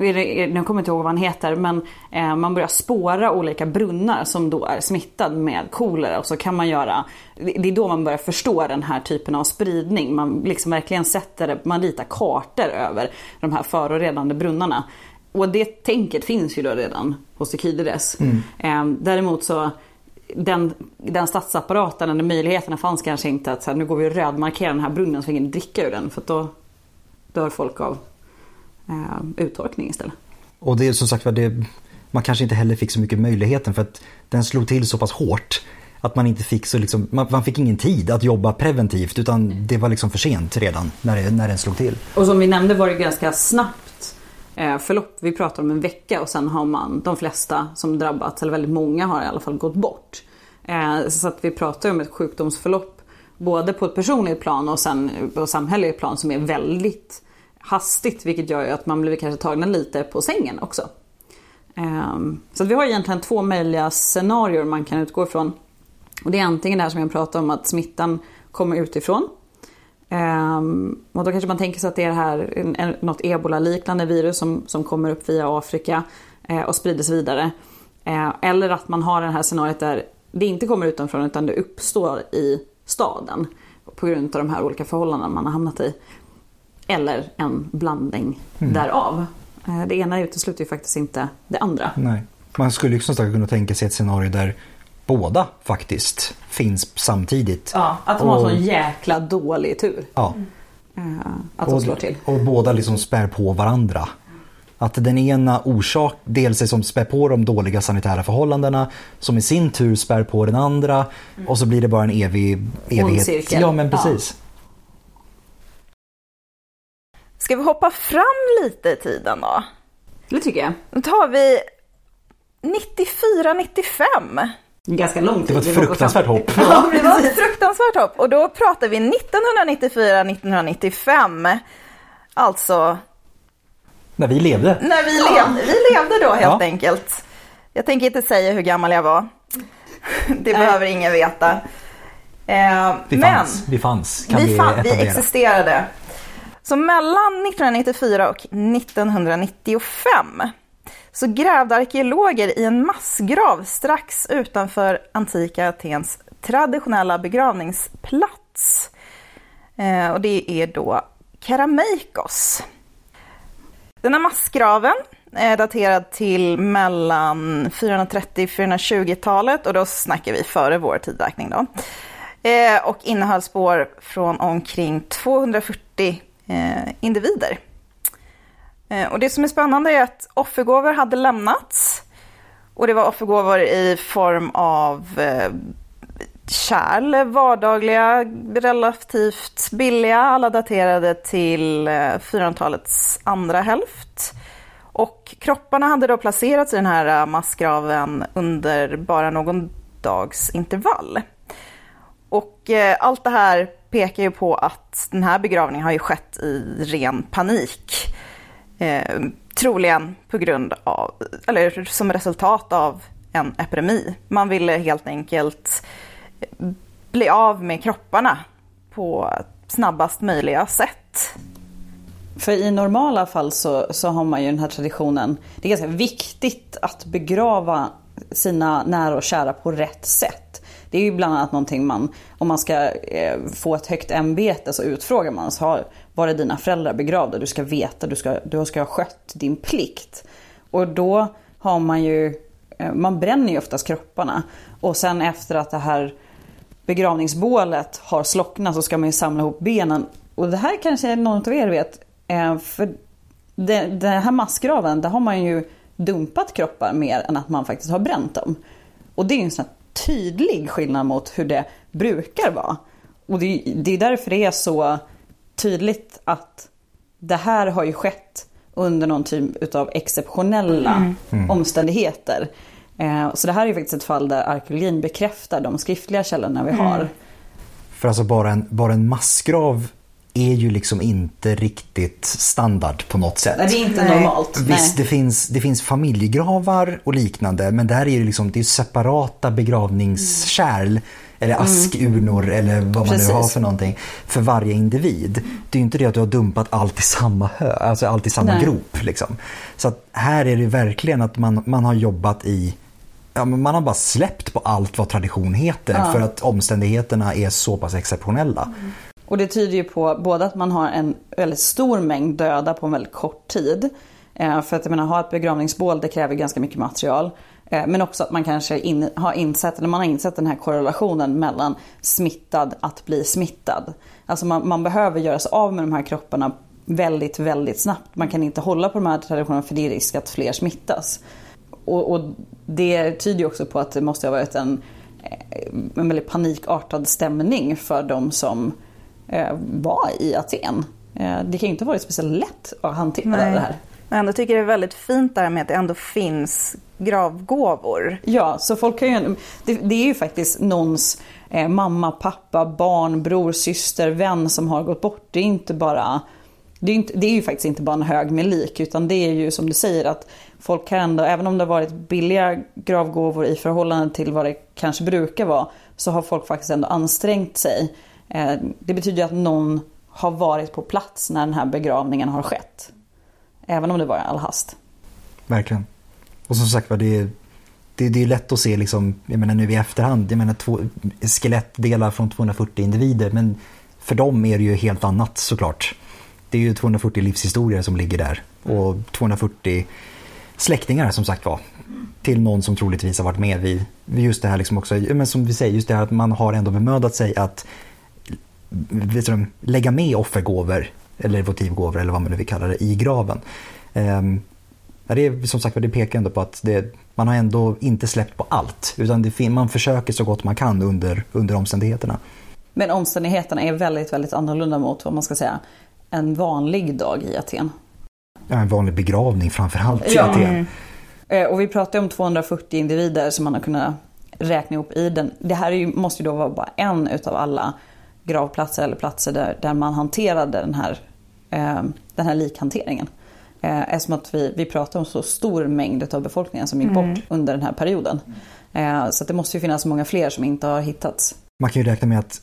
Speaker 2: nu kommer jag inte ihåg vad han heter, men eh, man börjar spåra olika brunnar som då är smittad med kolera och så kan man göra, det är då man börjar förstå den här typen av spridning. Man liksom verkligen sätter man ritar kartor över de här förorenande brunnarna. Och det tänket finns ju då redan hos Tykidides. Eh, däremot så den, den statsapparaten eller möjligheterna fanns kanske inte att så här, nu går vi och rödmarkerar den här brunnen så ingen dricka ur den för då dör folk av eh, uttorkning istället.
Speaker 1: Och det är som sagt det, man kanske inte heller fick så mycket möjligheten för att den slog till så pass hårt att man inte fick så liksom, man, man fick ingen tid att jobba preventivt utan det var liksom för sent redan när, det, när den slog till.
Speaker 2: Och som vi nämnde var det ganska snabbt Eh, förlopp. Vi pratar om en vecka och sen har man de flesta som drabbats, eller väldigt många har i alla fall gått bort. Eh, så att vi pratar om ett sjukdomsförlopp både på ett personligt plan och sen på ett samhälleligt plan som är väldigt hastigt vilket gör ju att man blir kanske tagna lite på sängen också. Ehm, så vi har egentligen två möjliga scenarier man kan utgå ifrån. Och det är antingen det här som jag pratade om att smittan kommer utifrån. Ehm, och då kanske man tänker sig att det är det här, en, en, något ebola-liknande virus som, som kommer upp via Afrika eh, och sprider sig vidare. Eh, eller att man har det här scenariot där det inte kommer utifrån utan det uppstår i staden på grund av de här olika förhållandena man har hamnat i. Eller en blandning
Speaker 1: Mm.
Speaker 2: därav. Eh, Det ena utesluter ju faktiskt inte det andra.
Speaker 1: Nej. Man skulle ju som sagt kunna tänka sig ett scenario där båda faktiskt finns samtidigt.
Speaker 2: Ja, att de har sån jäkla dålig tur.
Speaker 1: Ja.
Speaker 2: eh, Att de
Speaker 1: och,
Speaker 2: slår till.
Speaker 1: och båda liksom spär på varandra. Att den ena orsak, dels är som spär på de dåliga sanitära förhållandena som i sin tur spär på den andra och så blir det bara en evig evighet.
Speaker 2: cirkel.
Speaker 1: Ja men precis.
Speaker 3: Ska vi hoppa fram lite i tiden då?
Speaker 2: Det tycker jag.
Speaker 3: Då tar vi 94-95.
Speaker 2: Ganska lång tid.
Speaker 1: Det var ett fruktansvärt hopp.
Speaker 3: Ja, det var ett fruktansvärt hopp. Och då pratar vi 1994-1995. Alltså
Speaker 1: När vi levde.
Speaker 3: när vi levde, vi levde då helt
Speaker 1: Ja.
Speaker 3: enkelt. Jag tänker inte säga hur gammal jag var. Det behöver ingen veta. Eh,
Speaker 1: Vi
Speaker 3: men
Speaker 1: fanns. Vi fanns. Kan vi,
Speaker 3: vi, fan, vi existerade. Så mellan 1994 och 1995 så grävde arkeologer i en massgrav strax utanför antika Atens traditionella begravningsplats. Eh, och det är då Karameikos. Den här massgraven är daterad till mellan 430-420-talet och då snackar vi före vår tidräkning då. Eh, och innehöll spår från omkring 240 eh, individer. Eh, och det som är spännande är att offergåvor hade lämnats. Och det var offergåvor i form av eh, kärl, vardagliga, relativt billiga, alla daterade till eh, 400-talets andra hälft. Och kropparna hade då placerats i den här eh, massgraven under bara någon dags intervall. Och eh, allt det här pekar ju på att den här begravningen har ju skett i ren panik. Eh, troligen på grund av, eller som resultat av en epidemi. Man ville helt enkelt eh, bli av med kropparna på snabbast möjliga sätt.
Speaker 2: För i normala fall så, så har man ju den här traditionen. Det är ganska viktigt att begrava sina nära och kära på rätt sätt. Det är ju bland annat någonting man, om man ska eh, få ett högt ämbete så utfrågar man. Så har, var är dina föräldrar begravda? Du ska veta, du ska, du ska ha skött din plikt. Och då har man ju, eh, man bränner ju oftast kropparna. Och sen efter att det här begravningsbålet har slocknat så ska man ju samla ihop benen. Och det här kanske någon av er vet. Eh, för den här massgraven, där har man ju dumpat kroppar mer än att man faktiskt har bränt dem. Och det är ju en sån här tydlig skillnad mot hur det brukar vara. Och det är, det är därför det är så tydligt att det här har ju skett under någon typ av exceptionella omständigheter. Eh, Så det här är faktiskt ett fall där arkeologin bekräftar de skriftliga källorna vi har.
Speaker 1: För alltså bara en, bara en massgrav är ju liksom inte riktigt standard på något sätt.
Speaker 2: Nej, det är inte
Speaker 3: Nej.
Speaker 2: normalt.
Speaker 1: Visst, det finns, det finns familjegravar och liknande men där är det liksom, det är separata begravningskärl eller askurnor eller vad man
Speaker 2: Precis.
Speaker 1: nu har för någonting för varje individ. Det är ju inte det att du har dumpat allt i samma hö, alltså allt i samma
Speaker 2: Nej.
Speaker 1: grop. Liksom. Så här är det verkligen att man, man har jobbat i Ja, man har bara släppt på allt vad tradition heter
Speaker 2: Ja.
Speaker 1: för att omständigheterna är så pass exceptionella.
Speaker 2: Och det tyder ju på både att man har en väldigt stor mängd döda på en väldigt kort tid. Eh, för att jag menar, ha ett begravningsbål det kräver ganska mycket material. Eh, Men också att man kanske in, har insett, eller man har insett den här korrelationen mellan smittad att bli smittad. Alltså man, man behöver göra sig av med de här kropparna väldigt, väldigt snabbt. Man kan inte hålla på de här traditionerna för det är risk att fler smittas. Och, och det tyder ju också på att det måste ha varit en, eh, en väldigt panikartad stämning för de som eh, var i Aten. Eh, det kan ju inte ha varit speciellt lätt att hantera
Speaker 3: Nej.
Speaker 2: det här.
Speaker 3: Men jag ändå tycker det är väldigt fint där med att det ändå finns gravgåvor.
Speaker 2: Ja, så folk kan ju, det, det är ju faktiskt någons eh, mamma, pappa, barn, bror, syster, vän som har gått bort. Det är inte bara det är, inte, det är ju faktiskt inte bara en hög med lik utan det är ju som du säger att folk kan ändå, även om det har varit billiga gravgåvor i förhållande till vad det kanske brukar vara, så har folk faktiskt ändå ansträngt sig. Eh, det betyder ju att någon har varit på plats när den här begravningen har skett. Även om det var i all hast.
Speaker 1: Verkligen. Och som sagt var, det är, det, det är lätt att se liksom, jag menar nu i efterhand, jag menar två, skelettdelar från 240 individer, men för dem är det ju helt annat såklart. Det är ju 240 livshistorier som ligger där och 240 släktingar som sagt var. Till någon som troligtvis har varit med vid, vid just det här liksom också, men som vi säger, just det här att man har ändå bemödat sig att vet du, lägga med offergåvor eller votivgåvor eller vad man nu vill kalla det i graven. Ehm, det är, som sagt det pekar ändå på att det, man har ändå inte släppt på allt. Utan det, man försöker så gott man kan under, under omständigheterna.
Speaker 2: Men omständigheterna är väldigt, väldigt annorlunda mot vad man ska säga en vanlig dag i Aten.
Speaker 1: Ja, en vanlig begravning framförallt i
Speaker 2: Ja.
Speaker 1: Aten.
Speaker 2: Eh, Och vi pratar om 240 individer som man har kunnat räkna ihop i den. Det här är ju, måste ju då vara bara en utav alla gravplatser eller platser där, där man hanterade den här, eh, den här likhanteringen. Eh, eftersom att vi, vi pratar om så stor mängd av befolkningen som gick bort under den här perioden. Eh, så att det måste ju finnas många fler som inte har hittats.
Speaker 1: Man kan ju räkna med att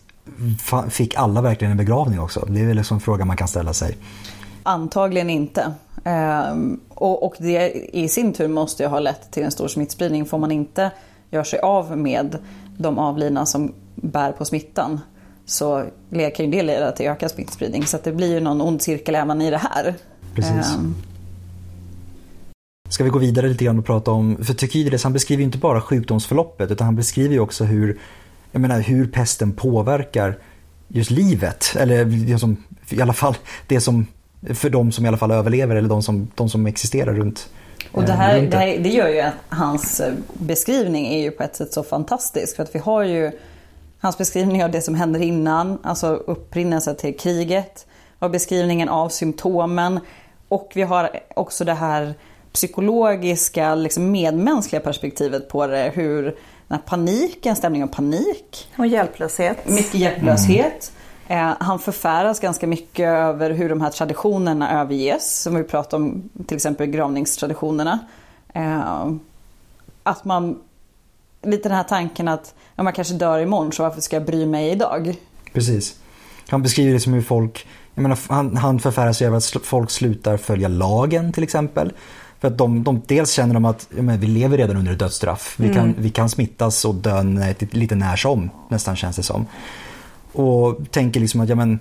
Speaker 1: fick alla verkligen en begravning också? Det är väl liksom en fråga man kan ställa sig.
Speaker 2: Antagligen inte. Ehm, och, och det i sin tur måste ju ha lett till en stor smittspridning. Får man inte göra sig av med de avlidna som bär på smittan så kan ju det leda till ökad smittspridning. Så att det blir ju någon ond cirkel även i det här.
Speaker 1: Precis.
Speaker 2: Ehm,
Speaker 1: Ska vi gå vidare lite grann och prata om, för Tykidides han beskriver ju inte bara sjukdomsförloppet utan han beskriver ju också hur, jag menar, hur pesten påverkar just livet. Eller det som, i alla fall det som, för de som i alla fall överlever eller de som, de som existerar runt.
Speaker 2: Och det
Speaker 1: eh,
Speaker 2: här, det, här, det gör ju att hans eh, beskrivning är ju på ett sätt så fantastisk. För att vi har ju hans beskrivning av det som händer innan, alltså upprinnelsen till kriget. Och beskrivningen av symptomen. Och vi har också det här psykologiska, liksom medmänskliga perspektivet på det. Hur den här paniken, stämningen av panik.
Speaker 3: Och hjälplöshet.
Speaker 2: Mycket hjälplöshet. Eh, han förfäras ganska mycket över hur de här traditionerna överges. Som vi pratade om, till exempel gravningstraditionerna. Eh, att man, lite den här tanken att ja, man kanske dör imorgon så varför ska jag bry mig idag?
Speaker 1: Precis. Han beskriver det som hur folk, jag menar, han, han förfäras över att folk slutar följa lagen till exempel. För att de, de dels känner de att men vi lever redan under ett dödsstraff. Vi, kan, vi kan smittas och dö lite när som, nästan känns det som. Och tänker liksom att, ja men,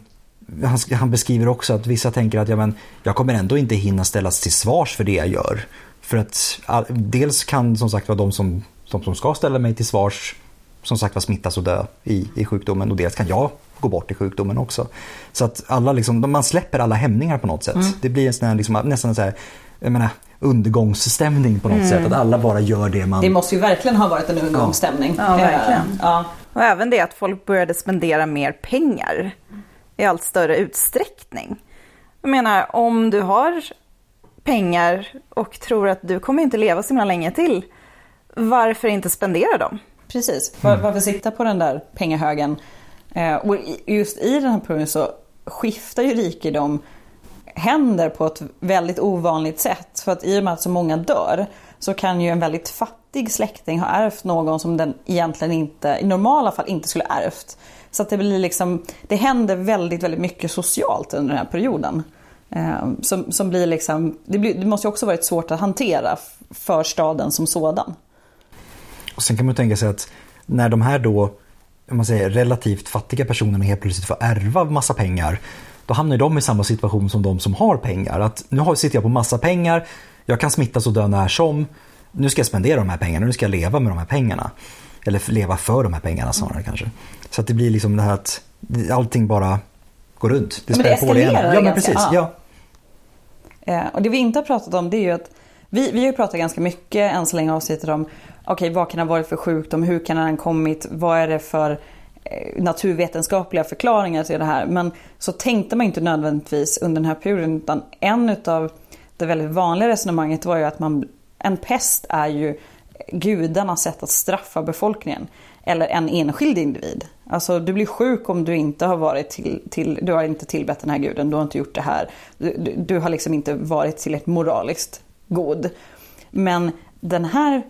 Speaker 1: han, han beskriver också att vissa tänker att ja, men, jag kommer ändå inte hinna ställas till svars för det jag gör. För att all, dels kan som sagt vara de som, de som ska ställa mig till svars som sagt var smittas och dö i, i sjukdomen och dels kan jag gå bort i sjukdomen också. Så att alla liksom, man släpper alla hämningar på något sätt. Det blir en sån här, liksom, nästan så här, jag menar, undergångsstämning på något sätt. Att alla bara gör det man...
Speaker 2: Det måste ju verkligen ha varit en ungdomsstämning.
Speaker 3: Ja, verkligen.
Speaker 2: Eh, ja.
Speaker 3: Och även det att folk började spendera mer pengar i allt större utsträckning. Jag menar, om du har pengar och tror att du kommer inte leva så himla länge till, varför inte spendera dem?
Speaker 2: Precis, Var, varför sitta på den där pengahögen? Eh, och just i den här perioden så skiftar ju rikedom händer på ett väldigt ovanligt sätt. För att i och med att så många dör så kan ju en väldigt fattig släkting ha ärvt någon som den egentligen inte, i normala fall inte skulle ärvt. Så att det blir liksom, det händer väldigt, väldigt mycket socialt under den här perioden. Eh, som, som blir liksom, det, blir, det måste ju också varit svårt att hantera för staden som sådan.
Speaker 1: Och sen kan man tänka sig att när de här då, om man säger relativt fattiga personerna helt plötsligt får ärva massa pengar, då hamnar de i samma situation som de som har pengar. Att nu sitter jag på massa pengar, jag kan smittas och dö när som. nu ska jag spendera de här pengarna, nu ska jag leva med de här pengarna. Eller leva för de här pengarna snarare mm. kanske. Så att det blir liksom det här att allting bara går runt.
Speaker 2: Det, men det eskalerar
Speaker 1: Ja, men precis. Ja. ja.
Speaker 2: Eh, och det vi inte har pratat om det är ju att vi, vi har ju pratat ganska mycket än så länge avsnittet om okej okay, vad kan det ha varit för sjukdom, hur kan den ha kommit, vad är det för eh, naturvetenskapliga förklaringar till det här. Men så tänkte man inte nödvändigtvis under den här perioden utan en utav det väldigt vanliga resonemanget var ju att man, en pest är ju gudarnas sätt att straffa befolkningen. Eller en enskild individ. Alltså du blir sjuk om du inte har varit till, till du har inte tillbett den här guden, du har inte gjort det här. Du, du, du har liksom inte varit tillräckligt moraliskt god. Men den här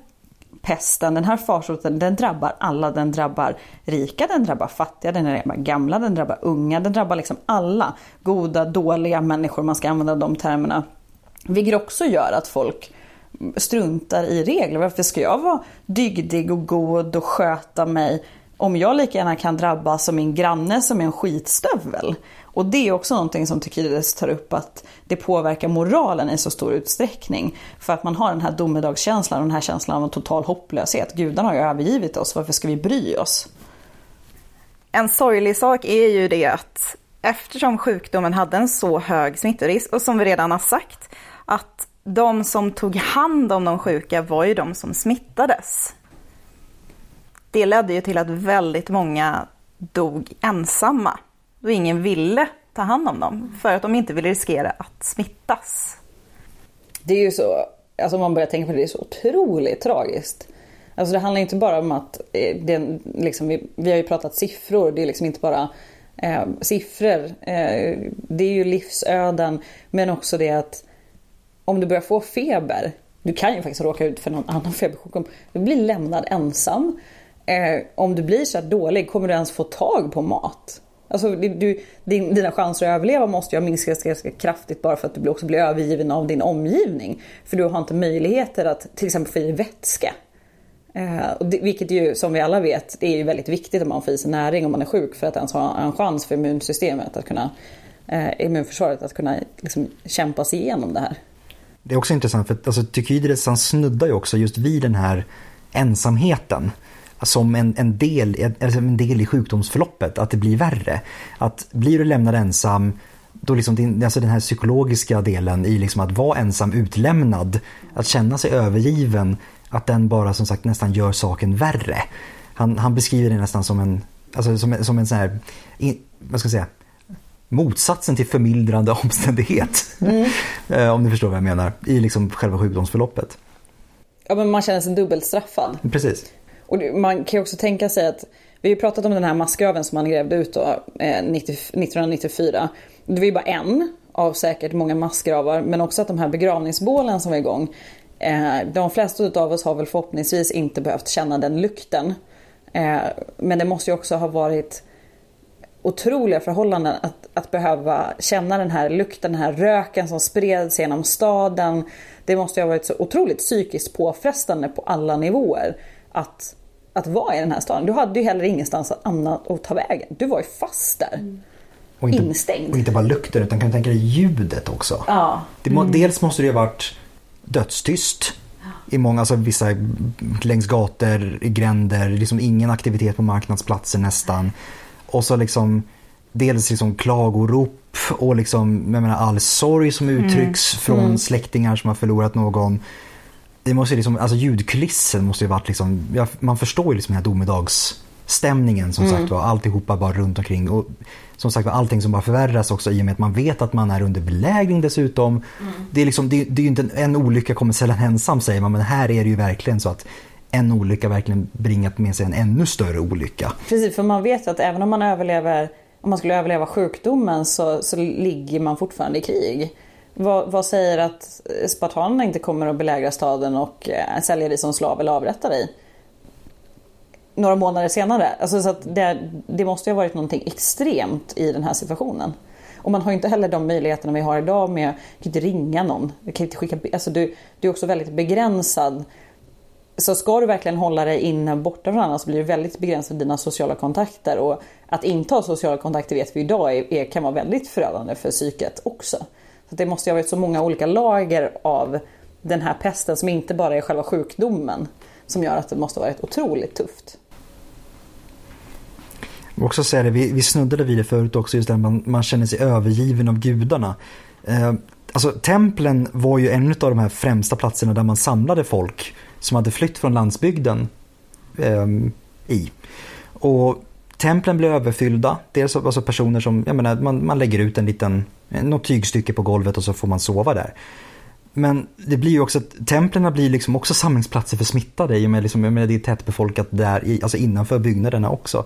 Speaker 2: pesten, den här farsoten, den drabbar alla. Den drabbar rika, den drabbar fattiga, den drabbar gamla, den drabbar unga, den drabbar liksom alla. Goda, dåliga människor, man ska använda de termerna. Vilket också gör att folk struntar i regler. Varför ska jag vara dygdig och god och sköta mig om jag lika gärna kan drabbas som min granne som är en skitstövel? Och det är också någonting som Tykides tar upp att det påverkar moralen i så stor utsträckning. För att man har den här domedagskänslan och den här känslan av total hopplöshet. Gudarna har ju övergivit oss, varför ska vi bry oss?
Speaker 3: En sorglig sak är ju det att eftersom sjukdomen hade en så hög smittorisk och som vi redan har sagt att de som tog hand om de sjuka var ju de som smittades. Det ledde ju till att väldigt många dog ensamma då ingen ville ta hand om dem för att de inte ville riskera att smittas.
Speaker 2: Det är ju så, alltså om man börjar tänka på det, det är så otroligt tragiskt. Alltså det handlar inte bara om att, eh, det, liksom, vi, vi har ju pratat siffror, det är liksom inte bara eh, siffror. Eh, det är ju livsöden men också det att om du börjar få feber, du kan ju faktiskt råka ut för någon annan febersjukdom, du blir lämnad ensam. Eh, om du blir så här dålig, kommer du ens få tag på mat? Alltså, du, din, dina chanser att överleva måste ju ha minskat ganska kraftigt bara för att du också blir övergiven av din omgivning. För du har inte möjligheter att till exempel få i vätska. Eh, och det, vilket ju som vi alla vet, det är ju väldigt viktigt om man får i sig näring om man är sjuk för att ens ha en chans för immunsystemet att kunna, eh, immunförsvaret att kunna liksom, kämpa sig igenom det här.
Speaker 1: Det är också intressant för att alltså, Tykydides han snuddar ju också just vid den här ensamheten som en, en, del, alltså en del i sjukdomsförloppet, att det blir värre. Att blir du lämnad ensam, då liksom din, alltså den här psykologiska delen i liksom att vara ensam utlämnad, att känna sig övergiven, att den bara som sagt nästan gör saken värre. Han, han beskriver det nästan som en, alltså som, som en sån här, vad ska jag säga, motsatsen till förmildrande omständighet. Mm. Eh, om ni förstår vad jag menar, i liksom själva sjukdomsförloppet.
Speaker 2: Ja men man känner sig dubbelt straffad.
Speaker 1: Precis.
Speaker 2: Och man kan ju också tänka sig att, vi har ju pratat om den här massgraven som man grävde ut då, eh, 90, 1994. Det var ju bara en av säkert många massgravar, men också att de här begravningsbålen som var igång. Eh, de flesta av oss har väl förhoppningsvis inte behövt känna den lukten. Eh, men det måste ju också ha varit otroliga förhållanden att, att behöva känna den här lukten, den här röken som spreds genom staden. Det måste ju ha varit så otroligt psykiskt påfrestande på alla nivåer att, att vara i den här staden. Du hade ju heller ingenstans annat att ta vägen. Du var ju fast där. Mm.
Speaker 1: Och inte,
Speaker 2: Instängd.
Speaker 1: Och inte bara lukten utan kan du tänka dig ljudet också.
Speaker 2: Ja.
Speaker 1: Det mm. Dels måste det ju ha varit dödstyst i många, alltså vissa längs gator, i gränder, liksom ingen aktivitet på marknadsplatser nästan. Och så liksom dels liksom klagorop och liksom, jag menar, all sorg som uttrycks mm. från mm. släktingar som har förlorat någon. Det måste liksom, alltså ljudkulissen måste ju varit liksom, man förstår ju liksom den här domedagsstämningen som mm. sagt var, alltihopa bara runt omkring. Och som sagt var, allting som bara förvärras också i och med att man vet att man är under belägring dessutom. Mm. Det, är liksom, det, det är ju inte en, en olycka kommer sällan ensam säger man, men här är det ju verkligen så att en olycka verkligen bringat med sig en ännu större olycka.
Speaker 2: Precis, för man vet att även om man överlever om man skulle överleva sjukdomen så, så ligger man fortfarande i krig. Vad, vad, säger att spartanerna inte kommer att belägra staden och eh, sälja dig som slav eller avrätta dig? Några månader senare. Alltså, så det, det, måste ju ha varit någonting extremt i den här situationen. Och man har ju inte heller de möjligheterna vi har idag med, att inte ringa någon, kan inte skicka, alltså du, du är också väldigt begränsad så ska du verkligen hålla dig inne borta från andra så blir du väldigt begränsad i dina sociala kontakter. Och att inte ha sociala kontakter vet vi idag är, är, kan vara väldigt förödande för psyket också. Så det måste ju ha varit så många olika lager av den här pesten som inte bara är själva sjukdomen som gör att det måste ha varit otroligt tufft.
Speaker 1: Jag också säga det, vi, vi snuddade vid det förut också, just det man, man känner sig övergiven av gudarna. Eh, alltså templen var ju en av de här främsta platserna där man samlade folk som hade flytt från landsbygden eh, i. Och templen blev överfyllda. Dels alltså personer som, jag menar, man, man lägger ut en liten, något tygstycke på golvet och så får man sova där. Men det blir ju också att templen blir liksom också samlingsplatser för smittade i och med liksom, jag menar, det är tättbefolkat där, alltså innanför byggnaderna också.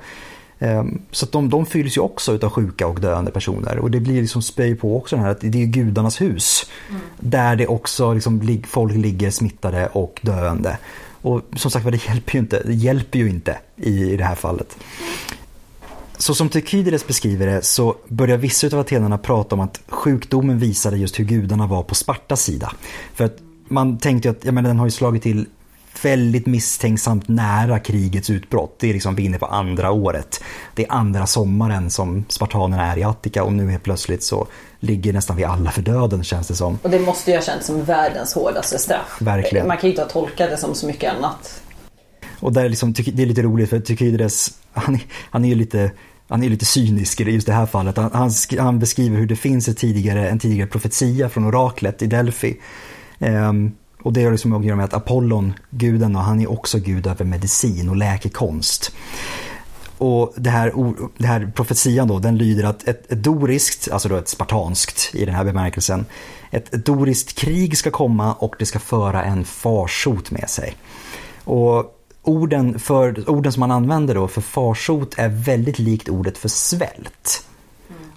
Speaker 1: Ehm, så att de, de fylls ju också av sjuka och döende personer och det blir liksom spöj på också den här att det är gudarnas hus. Mm. Där det också liksom, folk ligger smittade och döende. Och som sagt det hjälper ju inte, det hjälper ju inte i, i det här fallet. Så som Tykydides beskriver det så börjar vissa av atenarna prata om att sjukdomen visade just hur gudarna var på Spartas sida. För att man tänkte ju att ja, men den har ju slagit till väldigt misstänksamt nära krigets utbrott. Det är liksom vi inne på andra året. Det är andra sommaren som spartanerna är i Attika och nu helt plötsligt så ligger nästan vi alla för döden känns det som.
Speaker 2: Och det måste ju ha känts som världens hårdaste straff.
Speaker 1: Verkligen.
Speaker 2: Man kan ju inte ha tolkat det som så mycket annat.
Speaker 1: Och där liksom, det är lite roligt för Tykydides, han, han är ju lite han är lite cynisk i just det här fallet. Han, han, han beskriver hur det finns ett tidigare, en tidigare profetia från oraklet i Delphi. Um, och det har liksom att göra med att Apollon, guden, och han är också gud över medicin och läkekonst. Och det här, det här profetian då, den lyder att ett, ett doriskt, alltså då ett spartanskt i den här bemärkelsen, ett, ett doriskt krig ska komma och det ska föra en farsot med sig. Och orden, för, orden som man använder då för farsot är väldigt likt ordet för svält.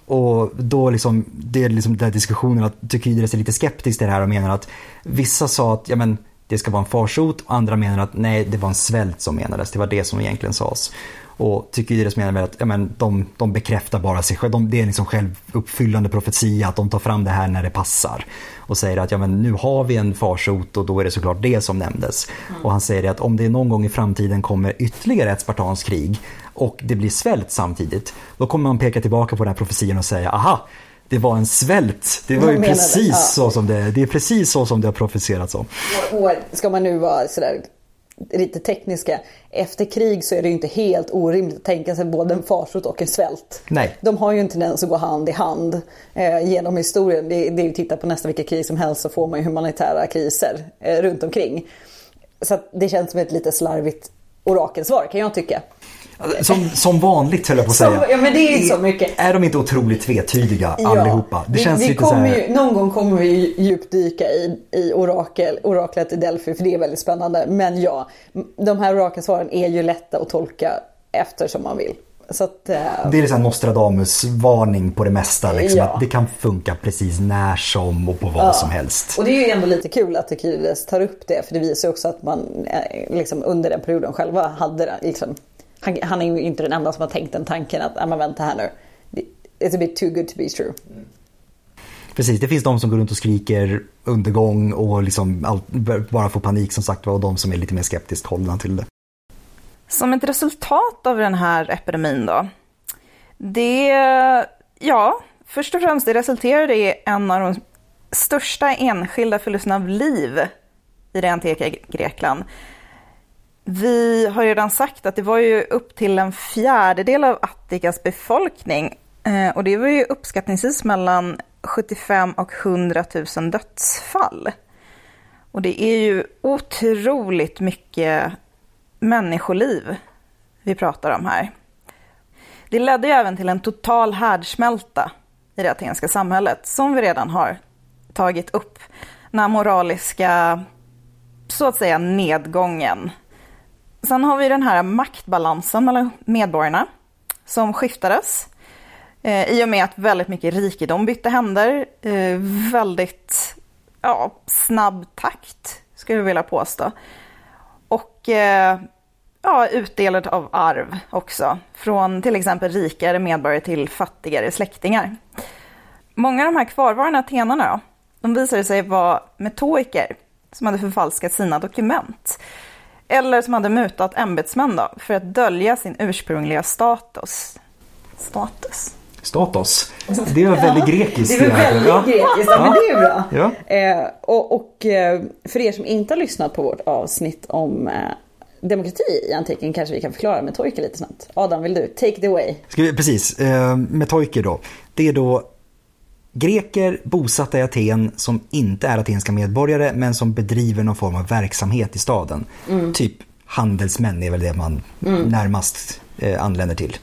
Speaker 1: Och då liksom, det är liksom den diskussionen att Tykydides är lite skeptisk till det här och menar att vissa sa att ja, men, det ska vara en farsot och andra menar att nej, det var en svält som menades. Det var det som egentligen sades. Och Tykydides menar väl att ja, men, de, de bekräftar bara sig själva. De, det är en liksom självuppfyllande profetia att de tar fram det här när det passar. Och säger att ja, men, nu har vi en farsot och då är det såklart det som nämndes. Mm. Och han säger att om det någon gång i framtiden kommer ytterligare ett spartanskt krig och det blir svält samtidigt. Då kommer man peka tillbaka på den här profetian och säga aha, det var en svält. Det var ju precis ja. så som det, det är precis så som det har profeterats om.
Speaker 2: Och, och ska man nu vara sådär lite tekniska. Efter krig så är det ju inte helt orimligt att tänka sig både en farsot och en svält.
Speaker 1: Nej.
Speaker 2: De har ju en tendens att gå hand i hand eh, genom historien. Det, det är ju titta på nästan vilka krig som helst så får man ju humanitära kriser eh, runt omkring. Så det känns som ett lite slarvigt orakelsvar kan jag tycka.
Speaker 1: Som, som vanligt höll jag på att säga.
Speaker 2: Som, ja men det är så mycket.
Speaker 1: Är de inte otroligt tvetydiga ja, allihopa? Det
Speaker 2: vi,
Speaker 1: känns
Speaker 2: vi
Speaker 1: lite så
Speaker 2: här... ju, Någon gång kommer vi djupdyka i, i orakel, oraklet i Delphi för det är väldigt spännande. Men ja, de här orakelsvaren är ju lätta att tolka eftersom man vill. Att, uh...
Speaker 1: Det är liksom Nostradamus-varning på det mesta. Liksom, ja. att det kan funka precis när som och på vad ja. som helst.
Speaker 2: Och det är ju ändå lite kul att Tykides tar upp det. För det visar också att man eh, liksom, under den perioden själva hade liksom, han, han, är ju inte den enda som har tänkt den tanken att, men vänta här nu. It's a bit too good to be true.
Speaker 1: Precis, det finns de som går runt och skriker undergång och liksom all, bara får panik som sagt och de som är lite mer skeptiskt hållna till det.
Speaker 3: Som ett resultat av den här epidemin då? Det, ja, först och främst det resulterade i en av de största enskilda förlusterna av liv i det antika Grekland. Vi har redan sagt att det var ju upp till en fjärdedel av Attikas befolkning eh, och det var ju uppskattningsvis mellan 75 och 100 000 dödsfall. Och det är ju otroligt mycket människoliv vi pratar om här. Det ledde ju även till en total härdsmälta i det atenska samhället, som vi redan har tagit upp. Den här moraliska, så att säga, nedgången Sen har vi den här maktbalansen mellan medborgarna som skiftades eh, i och med att väldigt mycket rikedom bytte händer. Eh, väldigt ja, snabb takt, skulle jag vilja påstå. Och eh, ja, utdelat av arv också, från till exempel rikare medborgare till fattigare släktingar. Många av de här kvarvarande atenarna de visade sig vara metoiker som hade förfalskat sina dokument. Eller som hade mutat ämbetsmän då, för att dölja sin ursprungliga status. Status.
Speaker 1: Statos. Det var väldigt grekiskt.
Speaker 2: Det är väl väldigt
Speaker 1: Ja.
Speaker 2: grekiskt, ja, men det är bra.
Speaker 1: Ja.
Speaker 2: Eh, och och eh, för er som inte har lyssnat på vårt avsnitt om eh, demokrati i antiken kanske vi kan förklara med Torke lite snabbt. Adam, vill du? Take it away.
Speaker 1: Ska vi, precis, eh, metoiker då. Det är då greker bosatta i Aten som inte är atenska medborgare men som bedriver någon form av verksamhet i staden. Typ handelsmän är väl det man närmast eh, anländer till.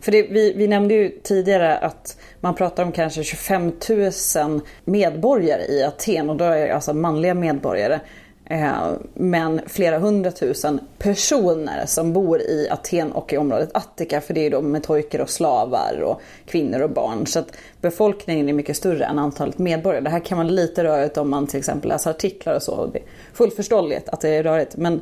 Speaker 2: För det, vi, vi nämnde ju tidigare att man pratar om kanske 25 000 medborgare i Aten och då är det alltså manliga medborgare. Eh, men flera hundratusen personer som bor i Aten och i området Attika för det är då metojker och slavar och kvinnor och barn. Så att befolkningen är mycket större än antalet medborgare. Det här kan vara lite rörigt om man till exempel läser artiklar och så. Och det är fullt förståeligt att det är rörigt. Men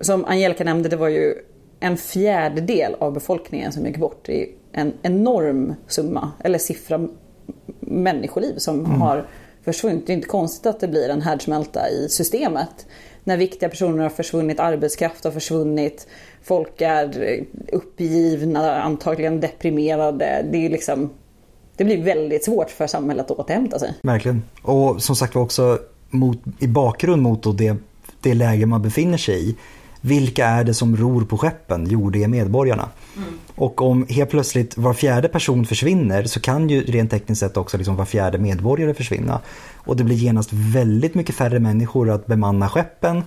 Speaker 2: som Angelica nämnde, det var ju en fjärdedel av befolkningen som gick bort. Det är en enorm summa, eller siffra, människoliv som har försvunnit. Det är inte konstigt att det blir en härdsmälta i systemet. När viktiga personer har försvunnit, arbetskraft har försvunnit, folk är eh, uppgivna, antagligen deprimerade. Det är liksom det blir väldigt svårt för samhället att återhämta sig.
Speaker 1: Verkligen. Och som sagt var också mot, i bakgrund mot det, det läge man befinner sig i. Vilka är det som ror på skeppen? Jo, det är medborgarna. Och om helt plötsligt var fjärde person försvinner så kan ju rent tekniskt sett också liksom var fjärde medborgare försvinna. Och det blir genast väldigt mycket färre människor att bemanna skeppen.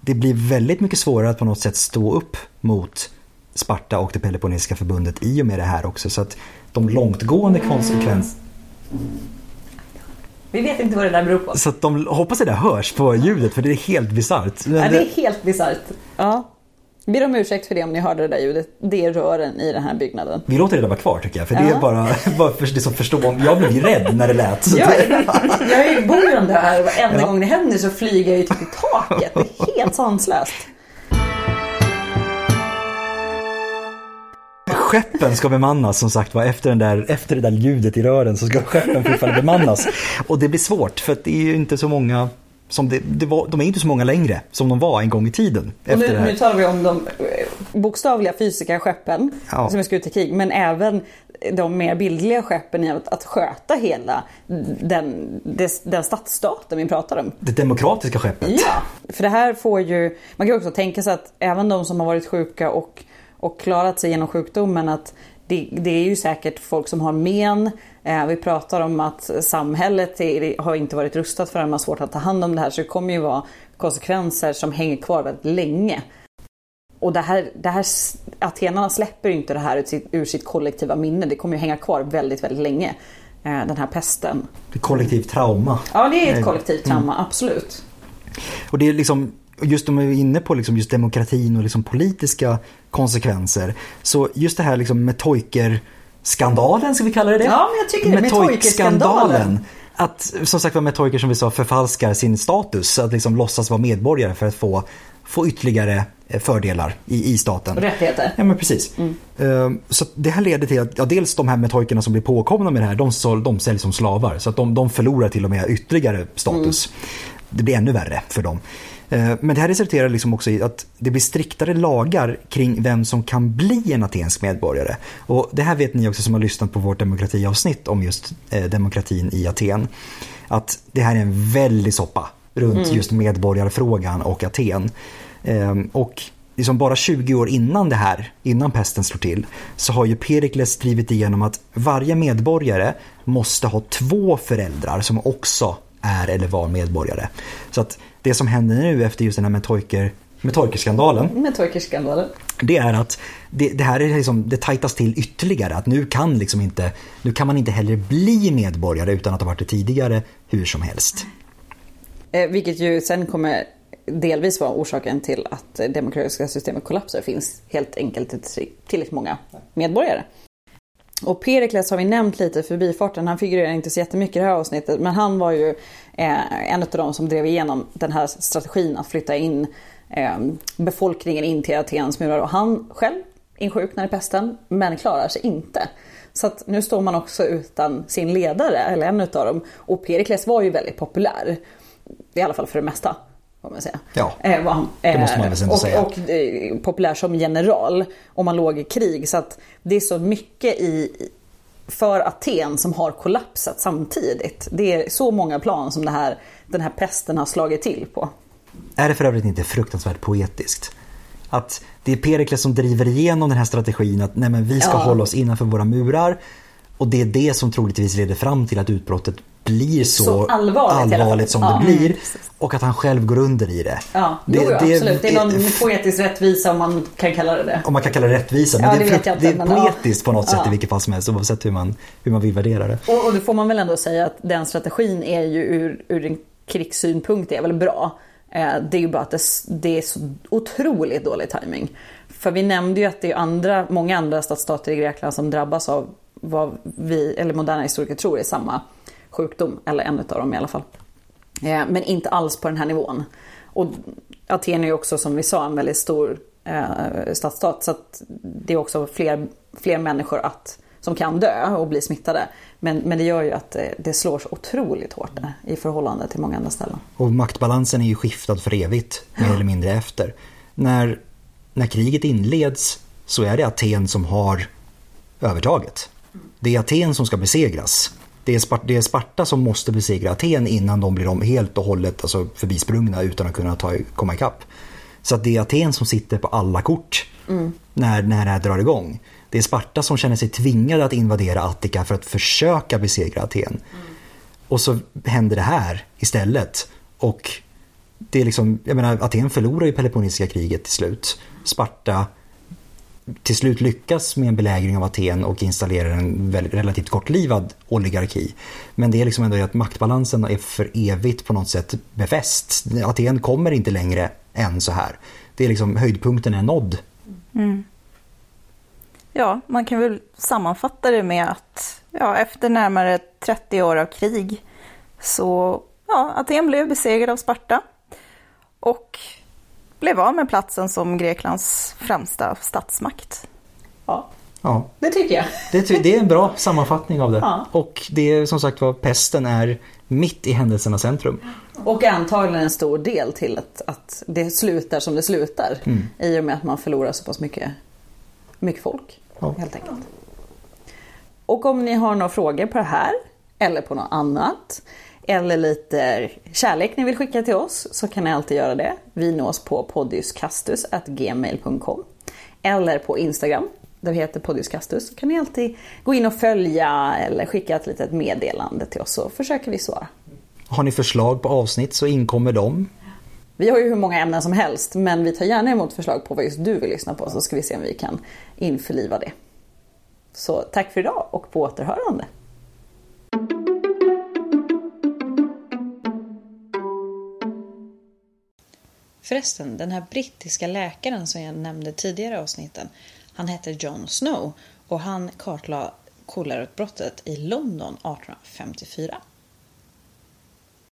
Speaker 1: Det blir väldigt mycket svårare att på något sätt stå upp mot Sparta och det Peloponnesiska förbundet i och med det här också. Så att de långtgående konsekvenserna
Speaker 2: Vi vet inte vad det där beror på.
Speaker 1: Så att de hoppas det där hörs på ljudet för det är helt bisarrt.
Speaker 2: Ja, det
Speaker 1: det-
Speaker 2: är helt bisarrt. Ja. Ber om ursäkt för det om ni hörde det där ljudet. Det är rören i den här byggnaden.
Speaker 1: Vi låter det där vara kvar tycker jag. För det
Speaker 2: Ja.
Speaker 1: är bara, bara för det som förstår. om- Jag blev ju rädd när det lät. Så
Speaker 2: Jag,
Speaker 1: det,
Speaker 2: jag bor ju ändå här och varenda
Speaker 1: Ja.
Speaker 2: gång det händer så flyger jag ju typ i taket. Det är helt sanslöst.
Speaker 1: Skeppen ska bemannas som sagt var. Efter, den där, efter det där ljudet i rören så ska skeppen fortfarande bemannas. Och det blir svårt för att det är ju inte så många som det, det var, de är inte så många längre som de var en gång i tiden.
Speaker 2: Nu, nu talar vi om de eh, bokstavliga fysiska skeppen
Speaker 1: Ja.
Speaker 2: som ska ut i krig. Men även de mer bildliga skeppen i att, att sköta hela den, des- den stadsstaten vi pratar om.
Speaker 1: Det demokratiska skeppet.
Speaker 2: Ja, för det här får ju, man kan också tänka sig att även de som har varit sjuka och, och klarat sig genom sjukdomen att det, det är ju säkert folk som har men. Eh, vi pratar om att samhället är, har inte varit rustat för det, man har svårt att ta hand om det här så det kommer ju vara konsekvenser som hänger kvar väldigt länge. Och det här, det här, atenarna släpper ju inte det här ur sitt, ur sitt kollektiva minne. Det kommer ju hänga kvar väldigt, väldigt länge. Eh, den här pesten.
Speaker 1: Det är kollektivt trauma.
Speaker 2: Ja, det är ett kollektivt trauma, absolut.
Speaker 1: Och det är liksom, just om vi är inne på liksom just demokratin och liksom politiska konsekvenser. Så just det här liksom Metoiker-skandalen, ska vi kalla det det?
Speaker 2: Ja, men jag tycker det. Metoiker-skandalen.
Speaker 1: Att som sagt var Metoiker som vi sa förfalskar sin status. Att liksom låtsas vara medborgare för att få, få ytterligare eh, fördelar i, i staten.
Speaker 2: Rättigheter.
Speaker 1: Ja men precis. Eh, Så att det här leder till att ja, dels de här metojkerna som blir påkomna med det här, de, sål- de säljs som slavar. Så att de, de förlorar till och med ytterligare status. Det blir ännu värre för dem. Eh, Men det här resulterar liksom också i att det blir striktare lagar kring vem som kan bli en atensk medborgare. Och det här vet ni också som har lyssnat på vårt demokratiavsnitt om just eh, demokratin i Aten. Att det här är en väldig soppa runt just medborgarfrågan och Aten. Ehm, Och liksom bara 20 år innan det här, innan pesten slår till, så har ju Perikles drivit igenom att varje medborgare måste ha två föräldrar som också är eller var medborgare. Så att det som händer nu efter just den här Metoiker, Metoiker-skandalen,
Speaker 2: Metoiker-skandalen.
Speaker 1: det är att det, det här är liksom, det tajtas till ytterligare. Att nu kan, liksom inte, nu kan man inte heller bli medborgare utan att ha varit det tidigare hur som helst.
Speaker 2: Eh, vilket ju sen kommer delvis vara orsaken till att det demokratiska systemet kollapsar. finns helt enkelt inte tillräckligt många medborgare. Och Perikles har vi nämnt lite förbifarten. Han figurerar inte så jättemycket i det här avsnittet. Men han var ju eh, en av de som drev igenom den här strategin att flytta in eh, befolkningen in till Atens murar. Och han själv insjuknar i pesten men klarar sig inte. Så att nu står man också utan sin ledare, eller en utav dem. Och Perikles var ju väldigt populär. I alla fall för det mesta. Får man säga.
Speaker 1: Ja,
Speaker 2: Eh, var han.
Speaker 1: det måste man väl ändå
Speaker 2: och,
Speaker 1: säga.
Speaker 2: Och eh, populär som general. Om man låg i krig. Så att det är så mycket i, för Aten som har kollapsat samtidigt. Det är så många plan som här, den här pesten har slagit till på.
Speaker 1: Är det för övrigt inte fruktansvärt poetiskt? Att det är Perikles som driver igenom den här strategin att nej men vi ska
Speaker 2: Ja.
Speaker 1: hålla oss innanför våra murar. Och det är det som troligtvis leder fram till att utbrottet blir så,
Speaker 2: Så allvarligt fall.
Speaker 1: som
Speaker 2: Ja.
Speaker 1: det blir. Och att han själv går under i det.
Speaker 2: Ja,
Speaker 1: det,
Speaker 2: jo, jo, absolut. Det är någon poetisk rättvisa om man kan kalla det det.
Speaker 1: om man kan kalla det rättvisa. Men
Speaker 2: Ja,
Speaker 1: det,
Speaker 2: det
Speaker 1: är, det är poetiskt på något sätt i vilket fall som helst oavsett hur man, hur man vill värdera det.
Speaker 2: Och, och då får man väl ändå säga att den strategin är ju ur, ur en krigssynpunkt är väl bra. Eh, det är ju bara att det, det är så otroligt dålig timing. För vi nämnde ju att det är andra, många andra stadsstater i Grekland som drabbas av vad vi, eller moderna historiker tror är samma sjukdom, eller en av dem i alla fall. Eh, men inte alls på den här nivån. Och Aten är ju också som vi sa en väldigt stor eh, stadsstat så att det är också fler, fler människor att, som kan dö och bli smittade. Men, men det gör ju att det, det slår så otroligt hårt där, i förhållande till många andra ställen.
Speaker 1: Och maktbalansen är ju skiftad för evigt, mer eller mindre efter. När, när kriget inleds så är det Aten som har övertaget. Det är Aten som ska besegras. Det är, Spart- det är Sparta som måste besegra Aten innan de blir om helt och hållet alltså förbisprungna utan att kunna ta, komma ikapp. Så det är Aten som sitter på alla kort när, när det här drar igång. Det är Sparta som känner sig tvingade att invadera Attika för att försöka besegra Aten. Och så händer det här istället. Och det är liksom, jag menar Aten förlorar ju Peloponnesiska kriget till slut. Sparta till slut lyckas med en belägring av Aten och installerar en relativt kortlivad oligarki. Men det är liksom ändå att maktbalansen är för evigt på något sätt befäst. Aten kommer inte längre än så här. Det är liksom höjdpunkten är nådd. Mm.
Speaker 3: Ja, man kan väl sammanfatta det med att ja, efter närmare 30 år av krig så ja, Aten blev besegrad av Sparta och blev av med platsen som Greklands främsta statsmakt.
Speaker 2: Ja,
Speaker 1: Ja,
Speaker 2: det tycker jag.
Speaker 1: det, ty- det är en bra sammanfattning av det.
Speaker 2: Ja.
Speaker 1: Och det är som sagt var, pesten är mitt i händelsernas centrum.
Speaker 2: Och antagligen en stor del till att, att det slutar som det slutar. I och med att man förlorar så pass mycket, mycket folk.
Speaker 1: Ja.
Speaker 2: Helt enkelt. Och om ni har några frågor på det här eller på något annat eller lite kärlek ni vill skicka till oss så kan ni alltid göra det. Vi nås på podiuscastus.gmail.com eller på Instagram där vi heter podiuscastus. Så kan ni alltid gå in och följa eller skicka ett litet meddelande till oss så försöker vi svara.
Speaker 1: Har ni förslag på avsnitt så inkommer de.
Speaker 2: Vi har ju hur många ämnen som helst men vi tar gärna emot förslag på vad just du vill lyssna på så ska vi se om vi kan införliva det. Så tack för idag och på återhörande. Förresten, den här brittiska läkaren som jag nämnde tidigare i avsnitten, han hette John Snow och han kartlade kolerautbrottet i London 1854.